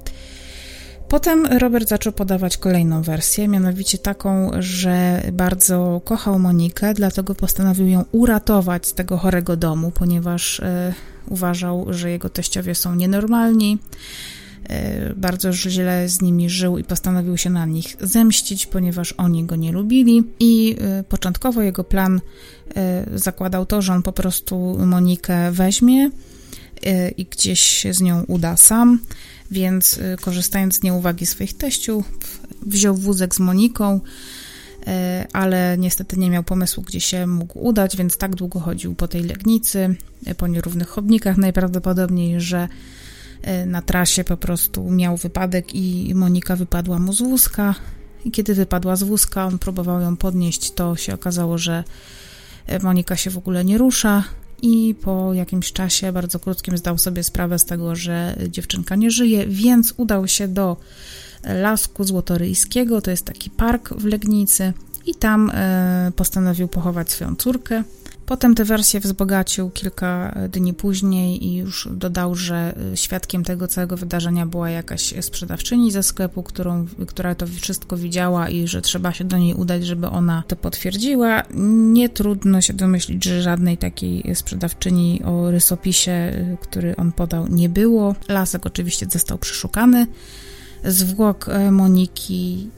Potem Robert zaczął podawać kolejną wersję, mianowicie taką, że bardzo kochał Monikę, dlatego postanowił ją uratować z tego chorego domu, ponieważ e, uważał, że jego teściowie są nienormalni. E, bardzo źle z nimi żył i postanowił się na nich zemścić, ponieważ oni go nie lubili. I e, początkowo jego plan zakładał to, że on po prostu Monikę weźmie i gdzieś się z nią uda sam więc y, korzystając z nieuwagi swoich teściów, wziął wózek z Moniką, y, ale niestety nie miał pomysłu, gdzie się mógł udać, więc tak długo chodził po tej Legnicy, y, po nierównych chodnikach najprawdopodobniej, że na trasie po prostu miał wypadek i Monika wypadła mu z wózka. I kiedy wypadła z wózka, on próbował ją podnieść, to się okazało, że Monika się w ogóle nie rusza i po jakimś czasie, bardzo krótkim, zdał sobie sprawę z tego, że dziewczynka nie żyje, więc udał się do Lasku Złotoryjskiego, to jest taki park w Legnicy i tam e, postanowił pochować swoją córkę. Potem tę wersję wzbogacił kilka dni później i już dodał, że świadkiem tego całego wydarzenia była jakaś sprzedawczyni ze sklepu, którą, która to wszystko widziała i że trzeba się do niej udać, żeby ona to potwierdziła. Nie trudno się domyślić, że żadnej takiej sprzedawczyni o rysopisie, który on podał, nie było. Lasek oczywiście został przeszukany. Zwłok Moniki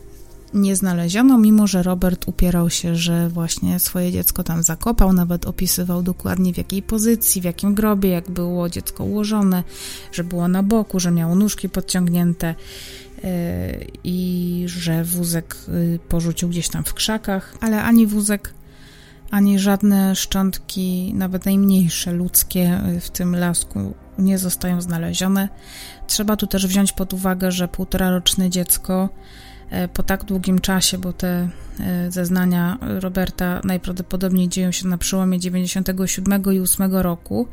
nie znaleziono, mimo że Robert upierał się, że właśnie swoje dziecko tam zakopał, nawet opisywał dokładnie w jakiej pozycji, w jakim grobie, jak było dziecko ułożone, że było na boku, że miało nóżki podciągnięte yy, i że wózek yy, porzucił gdzieś tam w krzakach, ale ani wózek, ani żadne szczątki, nawet najmniejsze ludzkie yy, w tym lasku nie zostają znalezione. Trzeba tu też wziąć pod uwagę, że półtora roczne dziecko E, po tak długim czasie, bo te e, zeznania Roberta najprawdopodobniej dzieją się na przełomie 97 i 8 roku,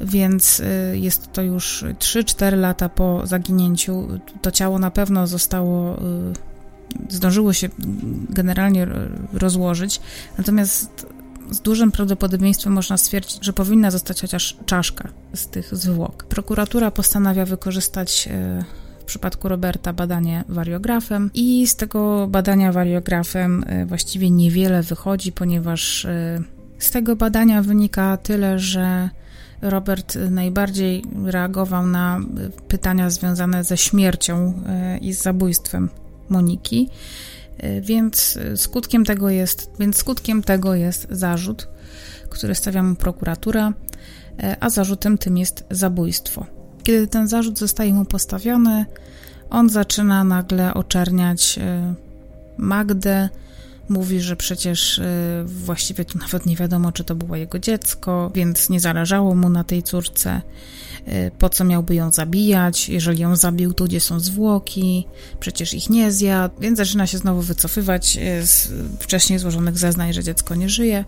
więc e, jest to już 3-4 lata po zaginięciu. To ciało na pewno zostało, zdążyło się generalnie rozłożyć, natomiast z dużym prawdopodobieństwem można stwierdzić, że powinna zostać chociaż czaszka z tych zwłok. Prokuratura postanawia wykorzystać przypadku Roberta badanie wariografem i z tego badania wariografem e, właściwie niewiele wychodzi, ponieważ e, z tego badania wynika tyle, że Robert najbardziej reagował na pytania związane ze śmiercią e, i z zabójstwem Moniki. E, więc skutkiem tego jest, więc skutkiem tego jest zarzut, który stawia mu prokuratura, e, a zarzutem tym jest zabójstwo. Kiedy ten zarzut zostaje mu postawiony, on zaczyna nagle oczerniać Magdę, Mówi, że przecież y, właściwie tu nawet nie wiadomo, czy to było jego dziecko, więc nie zależało mu na tej córce. Y, po co miałby ją zabijać? Jeżeli ją zabił, to gdzie są zwłoki? Przecież ich nie zjadł, więc zaczyna się znowu wycofywać z wcześniej złożonych zeznań, że dziecko nie żyje.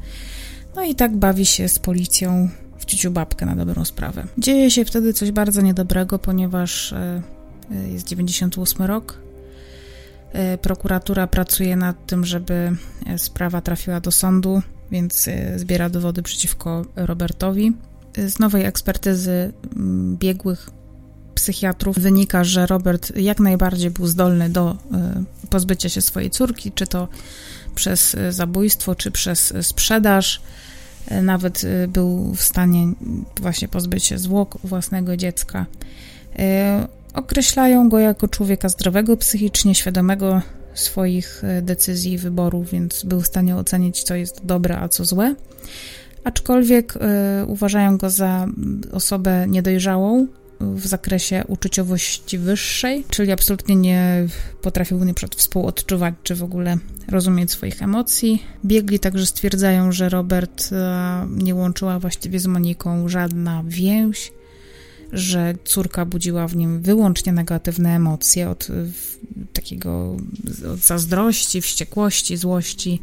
No i tak bawi się z policją w babkę na dobrą sprawę. Dzieje się wtedy coś bardzo niedobrego, ponieważ jest 98 rok, E, prokuratura pracuje nad tym, żeby e, sprawa trafiła do sądu, więc e, zbiera dowody przeciwko Robertowi. Z nowej ekspertyzy mm, biegłych psychiatrów wynika, że Robert jak najbardziej był zdolny do pozbycia się swojej córki, czy to przez zabójstwo, czy przez sprzedaż. Nawet był w stanie właśnie pozbyć się zwłok własnego dziecka. Określają go jako człowieka zdrowego psychicznie, świadomego swoich e, decyzji i wyborów, więc był w stanie ocenić, co jest dobre, a co złe. Aczkolwiek uważają go za osobę niedojrzałą w zakresie uczuciowości wyższej, czyli absolutnie nie potrafił przykład współodczuwać, czy w ogóle rozumieć swoich emocji. Biegli także stwierdzają, że Robert y, nie łączyła właściwie z Moniką żadna więź, że córka budziła w nim wyłącznie negatywne emocje od takiego od zazdrości, wściekłości, złości.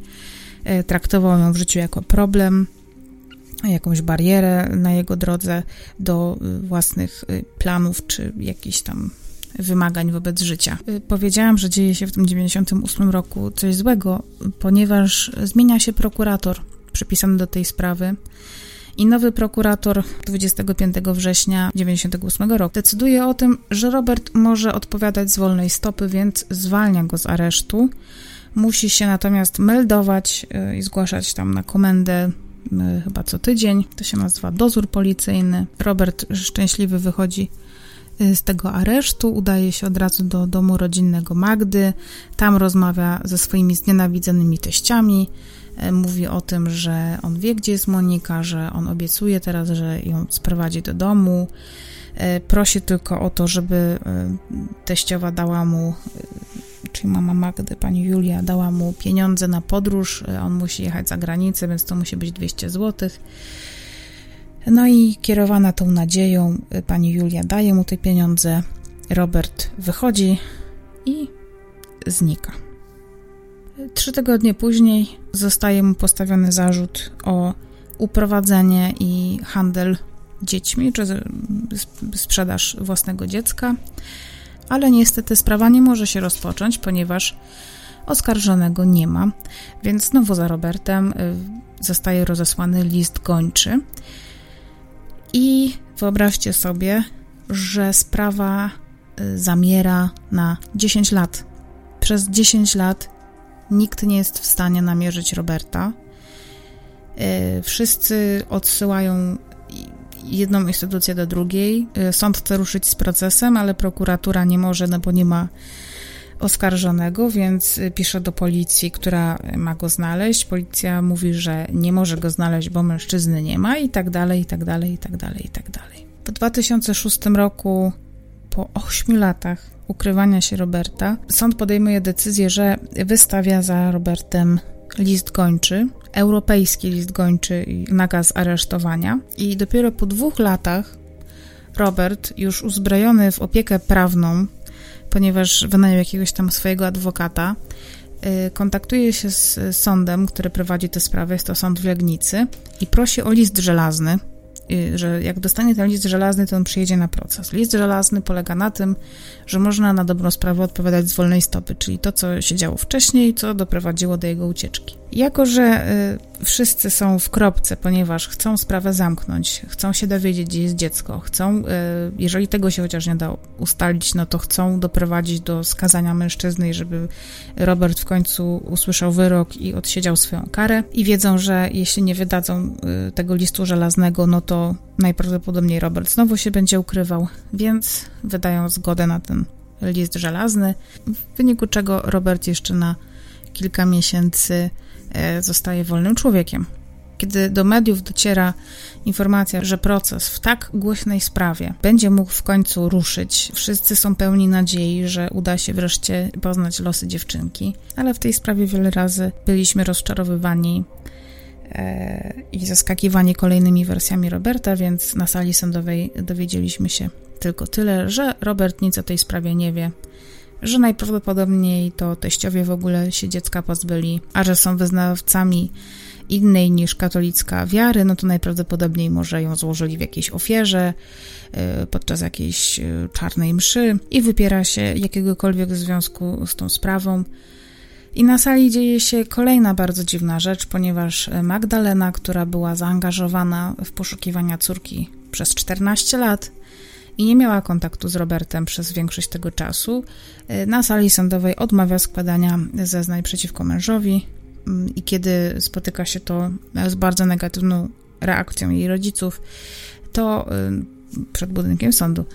E, traktował ją w życiu jako problem, jakąś barierę na jego drodze do e, własnych e, planów czy jakichś tam wymagań wobec życia. Powiedziałam, że dzieje się w tym 98 roku coś złego, ponieważ zmienia się prokurator przypisany do tej sprawy. I nowy prokurator 25 września 1998 roku decyduje o tym, że Robert może odpowiadać z wolnej stopy, więc zwalnia go z aresztu. Musi się natomiast meldować y, i zgłaszać tam na komendę y, chyba co tydzień. To się nazywa dozór policyjny. Robert szczęśliwy wychodzi y, z tego aresztu, udaje się od razu do domu rodzinnego Magdy. Tam rozmawia ze swoimi znienawidzonymi teściami. E, mówi o tym, że on wie, gdzie jest Monika, że on obiecuje teraz, że ją sprowadzi do domu. Prosi tylko o to, żeby teściowa dała mu, czyli mama Magdy, pani Julia, dała mu pieniądze na podróż. On musi jechać za granicę, więc to musi być 200 zł. No i kierowana tą nadzieją, pani Julia daje mu te pieniądze. Robert wychodzi i znika. Trzy tygodnie później zostaje mu postawiony zarzut o uprowadzenie i handel dziećmi, czy sprzedaż własnego dziecka, ale niestety sprawa nie może się rozpocząć, ponieważ oskarżonego nie ma, więc znowu za Robertem y, zostaje rozesłany list gończy. I wyobraźcie sobie, że sprawa y, zamiera na 10 lat. Przez 10 lat Nikt nie jest w stanie namierzyć Roberta. E, wszyscy odsyłają jedną instytucję do drugiej. E, sąd chce ruszyć z procesem, ale prokuratura nie może, no bo nie ma oskarżonego, więc pisze do policji, która ma go znaleźć. Policja mówi, że nie może go znaleźć, bo mężczyzny nie ma i tak dalej, i tak dalej, i tak dalej, i tak dalej. W 2006 roku, po 8 latach ukrywania się Roberta, sąd podejmuje decyzję, że wystawia za Robertem list gończy, europejski list gończy i nakaz aresztowania. I dopiero po dwóch latach Robert, już uzbrojony w opiekę prawną, ponieważ wynajął jakiegoś tam swojego adwokata, y, kontaktuje się z sądem, który prowadzi tę sprawę, jest to sąd w Legnicy, i prosi o list żelazny, że jak dostanie ten list żelazny, to on przyjedzie na proces. List żelazny polega na tym, że można na dobrą sprawę odpowiadać z wolnej stopy, czyli to, co się działo wcześniej, co doprowadziło do jego ucieczki. Jako, że y, wszyscy są w kropce, ponieważ chcą sprawę zamknąć, chcą się dowiedzieć, gdzie jest dziecko, chcą, y, jeżeli tego się chociaż nie da ustalić, no to chcą doprowadzić do skazania mężczyzny, żeby Robert w końcu usłyszał wyrok i odsiedział swoją karę. I wiedzą, że jeśli nie wydadzą y, tego listu żelaznego, no to najprawdopodobniej Robert znowu się będzie ukrywał, więc wydają zgodę na ten list żelazny, w wyniku czego Robert jeszcze na kilka miesięcy zostaje wolnym człowiekiem. Kiedy do mediów dociera informacja, że proces w tak głośnej sprawie będzie mógł w końcu ruszyć, wszyscy są pełni nadziei, że uda się wreszcie poznać losy dziewczynki, ale w tej sprawie wiele razy byliśmy rozczarowywani e, i zaskakiwani kolejnymi wersjami Roberta, więc na sali sądowej dowiedzieliśmy się tylko tyle, że Robert nic o tej sprawie nie wie, że najprawdopodobniej to teściowie w ogóle się dziecka pozbyli, a że są wyznawcami innej niż katolicka wiary, no to najprawdopodobniej może ją złożyli w jakiejś ofierze e, podczas jakiejś e, czarnej mszy i wypiera się jakiegokolwiek związku z tą sprawą. I na sali dzieje się kolejna bardzo dziwna rzecz, ponieważ Magdalena, która była zaangażowana w poszukiwania córki przez 14 lat, i nie miała kontaktu z Robertem przez większość tego czasu, na sali sądowej odmawia składania zeznań przeciwko mężowi mm, i kiedy spotyka się to z bardzo negatywną reakcją jej rodziców, to e, przed budynkiem sądu,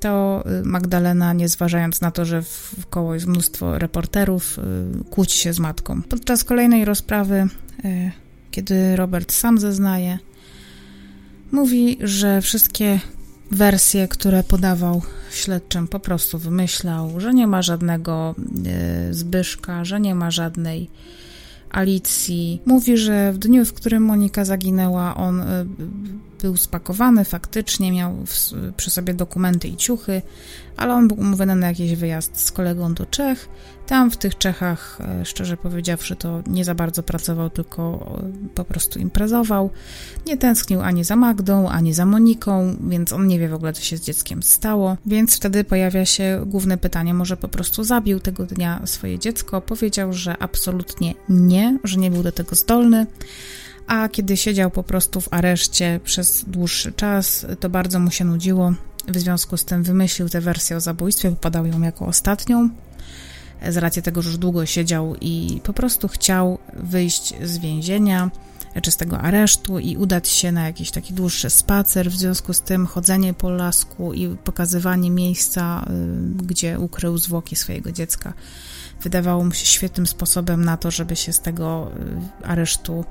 to e, Magdalena, nie zważając na to, że wkoło jest mnóstwo reporterów, kłóci się z matką. Podczas kolejnej rozprawy, kiedy Robert sam zeznaje, mówi, że wszystkie wersje, które podawał śledczym, po prostu wymyślał, że nie ma żadnego y, Zbyszka, że nie ma żadnej Alicji. Mówi, że w dniu, w którym Monika zaginęła, on y, był spakowany faktycznie, miał w, przy sobie dokumenty i ciuchy, ale on był umówiony na jakiś wyjazd z kolegą do Czech. Tam w tych Czechach, e, szczerze powiedziawszy, to nie za bardzo pracował, tylko e, po prostu imprezował. Nie tęsknił ani za Magdą, ani za Moniką, więc on nie wie w ogóle, co się z dzieckiem stało. Więc wtedy pojawia się główne pytanie, może po prostu zabił tego dnia swoje dziecko. Powiedział, że absolutnie nie, że nie był do tego zdolny a kiedy siedział po prostu w areszcie przez dłuższy czas, to bardzo mu się nudziło. W związku z tym wymyślił tę wersję o zabójstwie, podał ją jako ostatnią, z racji tego, że już długo siedział i po prostu chciał wyjść z więzienia czy z tego aresztu i udać się na jakiś taki dłuższy spacer. W związku z tym chodzenie po lasku i pokazywanie miejsca, y, gdzie ukrył zwłoki swojego dziecka, wydawało mu się świetnym sposobem na to, żeby się z tego y, aresztu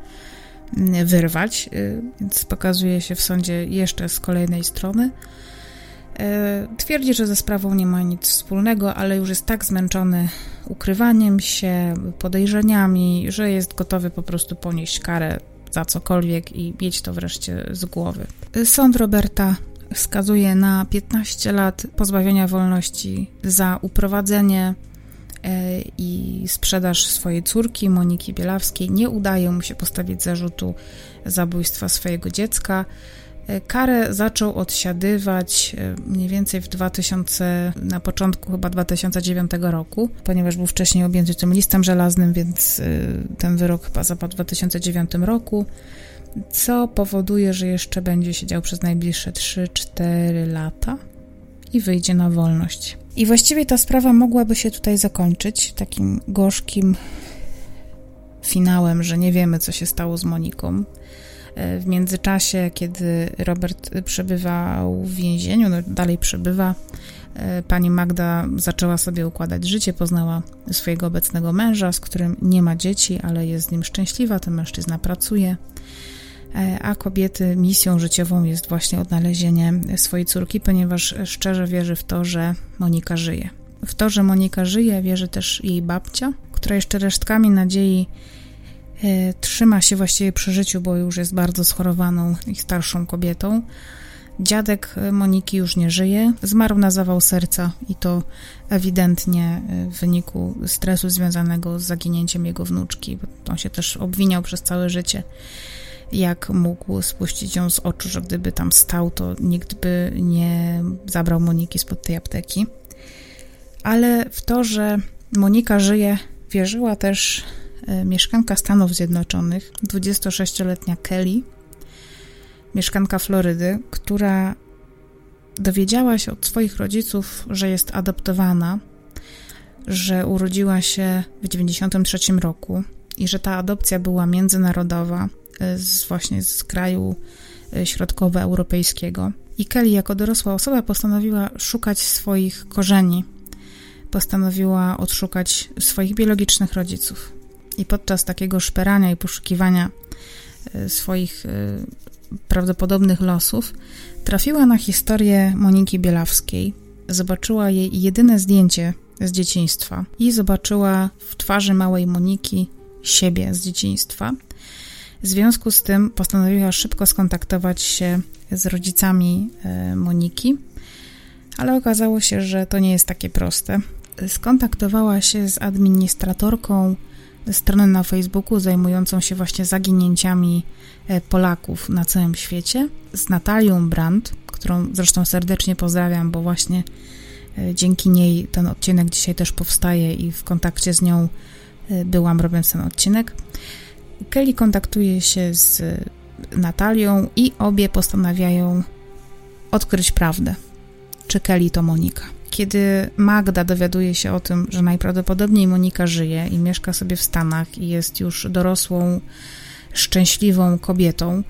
wyrwać, y, więc pokazuje się w sądzie jeszcze z kolejnej strony. E, twierdzi, że ze sprawą nie ma nic wspólnego, ale już jest tak zmęczony ukrywaniem się, podejrzeniami, że jest gotowy po prostu ponieść karę za cokolwiek i mieć to wreszcie z głowy. Sąd Roberta wskazuje na 15 lat pozbawienia wolności za uprowadzenie i sprzedaż swojej córki, Moniki Bielawskiej. Nie udaje mu się postawić zarzutu zabójstwa swojego dziecka. E, karę zaczął odsiadywać e, mniej więcej w 2000, na początku chyba 2009 roku, ponieważ był wcześniej objęty tym listem żelaznym, więc ten wyrok chyba zapadł w 2009 roku, co powoduje, że jeszcze będzie siedział przez najbliższe 3-4 lata i wyjdzie na wolność. I właściwie ta sprawa mogłaby się tutaj zakończyć takim gorzkim finałem, że nie wiemy, co się stało z Moniką. E, w międzyczasie, kiedy Robert przebywał w więzieniu, no dalej przebywa, e, pani Magda zaczęła sobie układać życie, poznała swojego obecnego męża, z którym nie ma dzieci, ale jest z nim szczęśliwa. Ten mężczyzna pracuje. E, a kobiety misją życiową jest właśnie odnalezienie swojej córki, ponieważ szczerze wierzy w to, że Monika żyje. W to, że Monika żyje, wierzy też jej babcia, która jeszcze resztkami nadziei e, trzyma się właściwie przy życiu, bo już jest bardzo schorowaną i starszą kobietą. Dziadek Moniki już nie żyje, zmarł na zawał serca i to ewidentnie e, w wyniku stresu związanego z zaginięciem jego wnuczki, on się też obwiniał przez całe życie jak mógł spuścić ją z oczu, że gdyby tam stał, to nikt by nie zabrał Moniki spod tej apteki. Ale w to, że Monika żyje, wierzyła też e, mieszkanka Stanów Zjednoczonych, 26-letnia Kelly, mieszkanka Florydy, która dowiedziała się od swoich rodziców, że jest adoptowana, że urodziła się w 93 roku i że ta adopcja była międzynarodowa, z, właśnie z kraju e, środkowoeuropejskiego. I Kelly jako dorosła osoba postanowiła szukać swoich korzeni, postanowiła odszukać swoich biologicznych rodziców. I podczas takiego szperania i poszukiwania e, swoich prawdopodobnych losów trafiła na historię Moniki Bielawskiej. Zobaczyła jej jedyne zdjęcie z dzieciństwa i zobaczyła w twarzy małej Moniki siebie z dzieciństwa. W związku z tym postanowiła szybko skontaktować się z rodzicami e, Moniki, ale okazało się, że to nie jest takie proste. Skontaktowała się z administratorką strony na Facebooku zajmującą się właśnie zaginięciami e, Polaków na całym świecie, z Natalią Brandt, którą zresztą serdecznie pozdrawiam, bo właśnie e, dzięki niej ten odcinek dzisiaj też powstaje i w kontakcie z nią byłam robiąc ten odcinek. Kelly kontaktuje się z Natalią i obie postanawiają odkryć prawdę. Czy Kelly to Monika? Kiedy Magda dowiaduje się o tym, że najprawdopodobniej Monika żyje i mieszka sobie w Stanach i jest już dorosłą, szczęśliwą kobietą,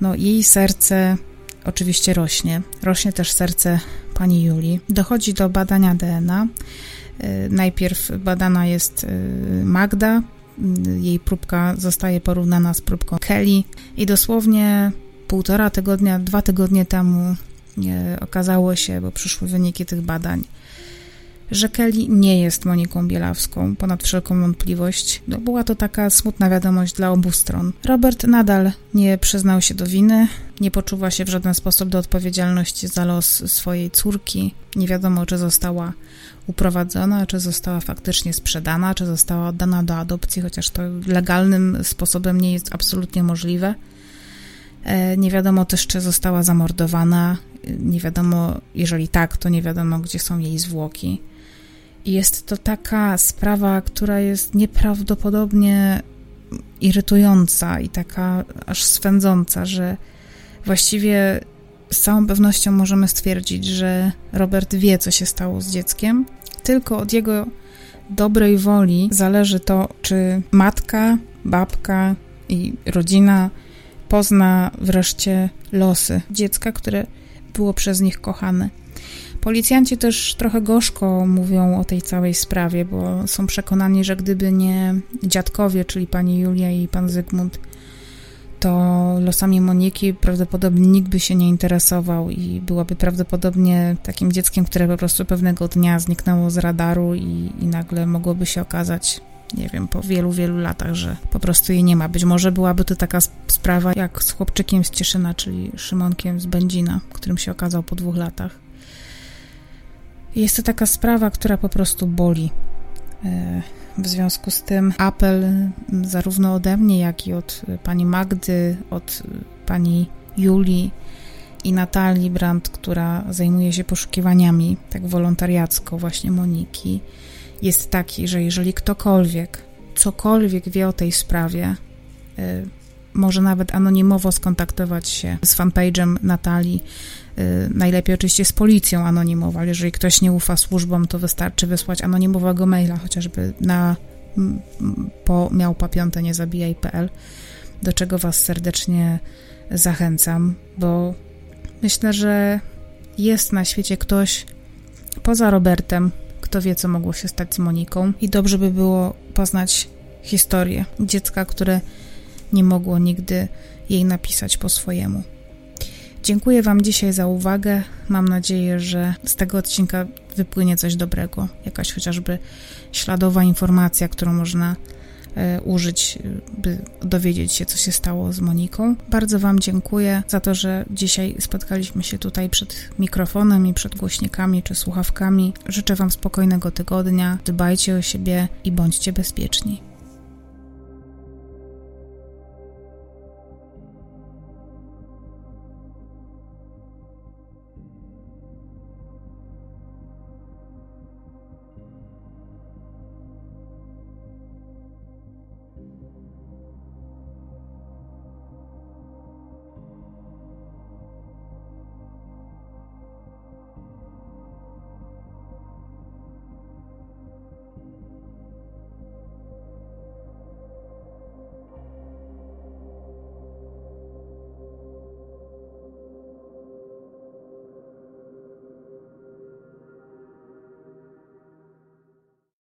no jej serce oczywiście rośnie. Rośnie też serce pani Julii. Dochodzi do badania DNA. Y, najpierw badana jest y, Magda, jej próbka zostaje porównana z próbką Kelly i dosłownie półtora tygodnia, dwa tygodnie temu okazało się, bo przyszły wyniki tych badań, że Kelly nie jest Moniką Bielawską, ponad wszelką wątpliwość. No, była to taka smutna wiadomość dla obu stron. Robert nadal nie przyznał się do winy, nie poczuwa się w żaden sposób do odpowiedzialności za los swojej córki. Nie wiadomo, czy została uprowadzona, czy została faktycznie sprzedana, czy została oddana do adopcji, chociaż to legalnym sposobem nie jest absolutnie możliwe. E, nie wiadomo też, czy została zamordowana. Nie wiadomo, jeżeli tak, to nie wiadomo, gdzie są jej zwłoki. I jest to taka sprawa, która jest nieprawdopodobnie irytująca i taka aż swędząca, że właściwie z całą pewnością możemy stwierdzić, że Robert wie, co się stało z dzieckiem, tylko od jego dobrej woli zależy to, czy matka, babka i rodzina pozna wreszcie losy dziecka, które było przez nich kochane. Policjanci też trochę gorzko mówią o tej całej sprawie, bo są przekonani, że gdyby nie dziadkowie, czyli pani Julia i pan Zygmunt, to losami Moniki prawdopodobnie nikt by się nie interesował i byłaby prawdopodobnie takim dzieckiem, które po prostu pewnego dnia zniknęło z radaru i, i nagle mogłoby się okazać nie wiem, po wielu, wielu latach, że po prostu jej nie ma. Być może byłaby to taka sprawa jak z chłopczykiem z Cieszyna, czyli Szymonkiem z Będzina, którym się okazał po dwóch latach. Jest to taka sprawa, która po prostu boli. W związku z tym apel zarówno ode mnie, jak i od pani Magdy, od pani Julii i Natalii Brandt, która zajmuje się poszukiwaniami tak wolontariacko właśnie Moniki, jest taki, że jeżeli ktokolwiek cokolwiek wie o tej sprawie, y, może nawet anonimowo skontaktować się z fanpage'em Natalii, y, najlepiej oczywiście z policją anonimowo, ale jeżeli ktoś nie ufa służbom, to wystarczy wysłać anonimowego maila, chociażby na po miałpa piąte nie zabijaj.pl, do czego Was serdecznie zachęcam, bo myślę, że jest na świecie ktoś poza Robertem, kto wie, co mogło się stać z Moniką. I dobrze by było poznać historię dziecka, które nie mogło nigdy jej napisać po swojemu. Dziękuję Wam dzisiaj za uwagę. Mam nadzieję, że z tego odcinka wypłynie coś dobrego, jakaś chociażby śladowa informacja, którą można E, użyć, by dowiedzieć się, co się stało z Moniką. Bardzo Wam dziękuję za to, że dzisiaj spotkaliśmy się tutaj przed mikrofonem i przed głośnikami czy słuchawkami. Życzę Wam spokojnego tygodnia, dbajcie o siebie i bądźcie bezpieczni.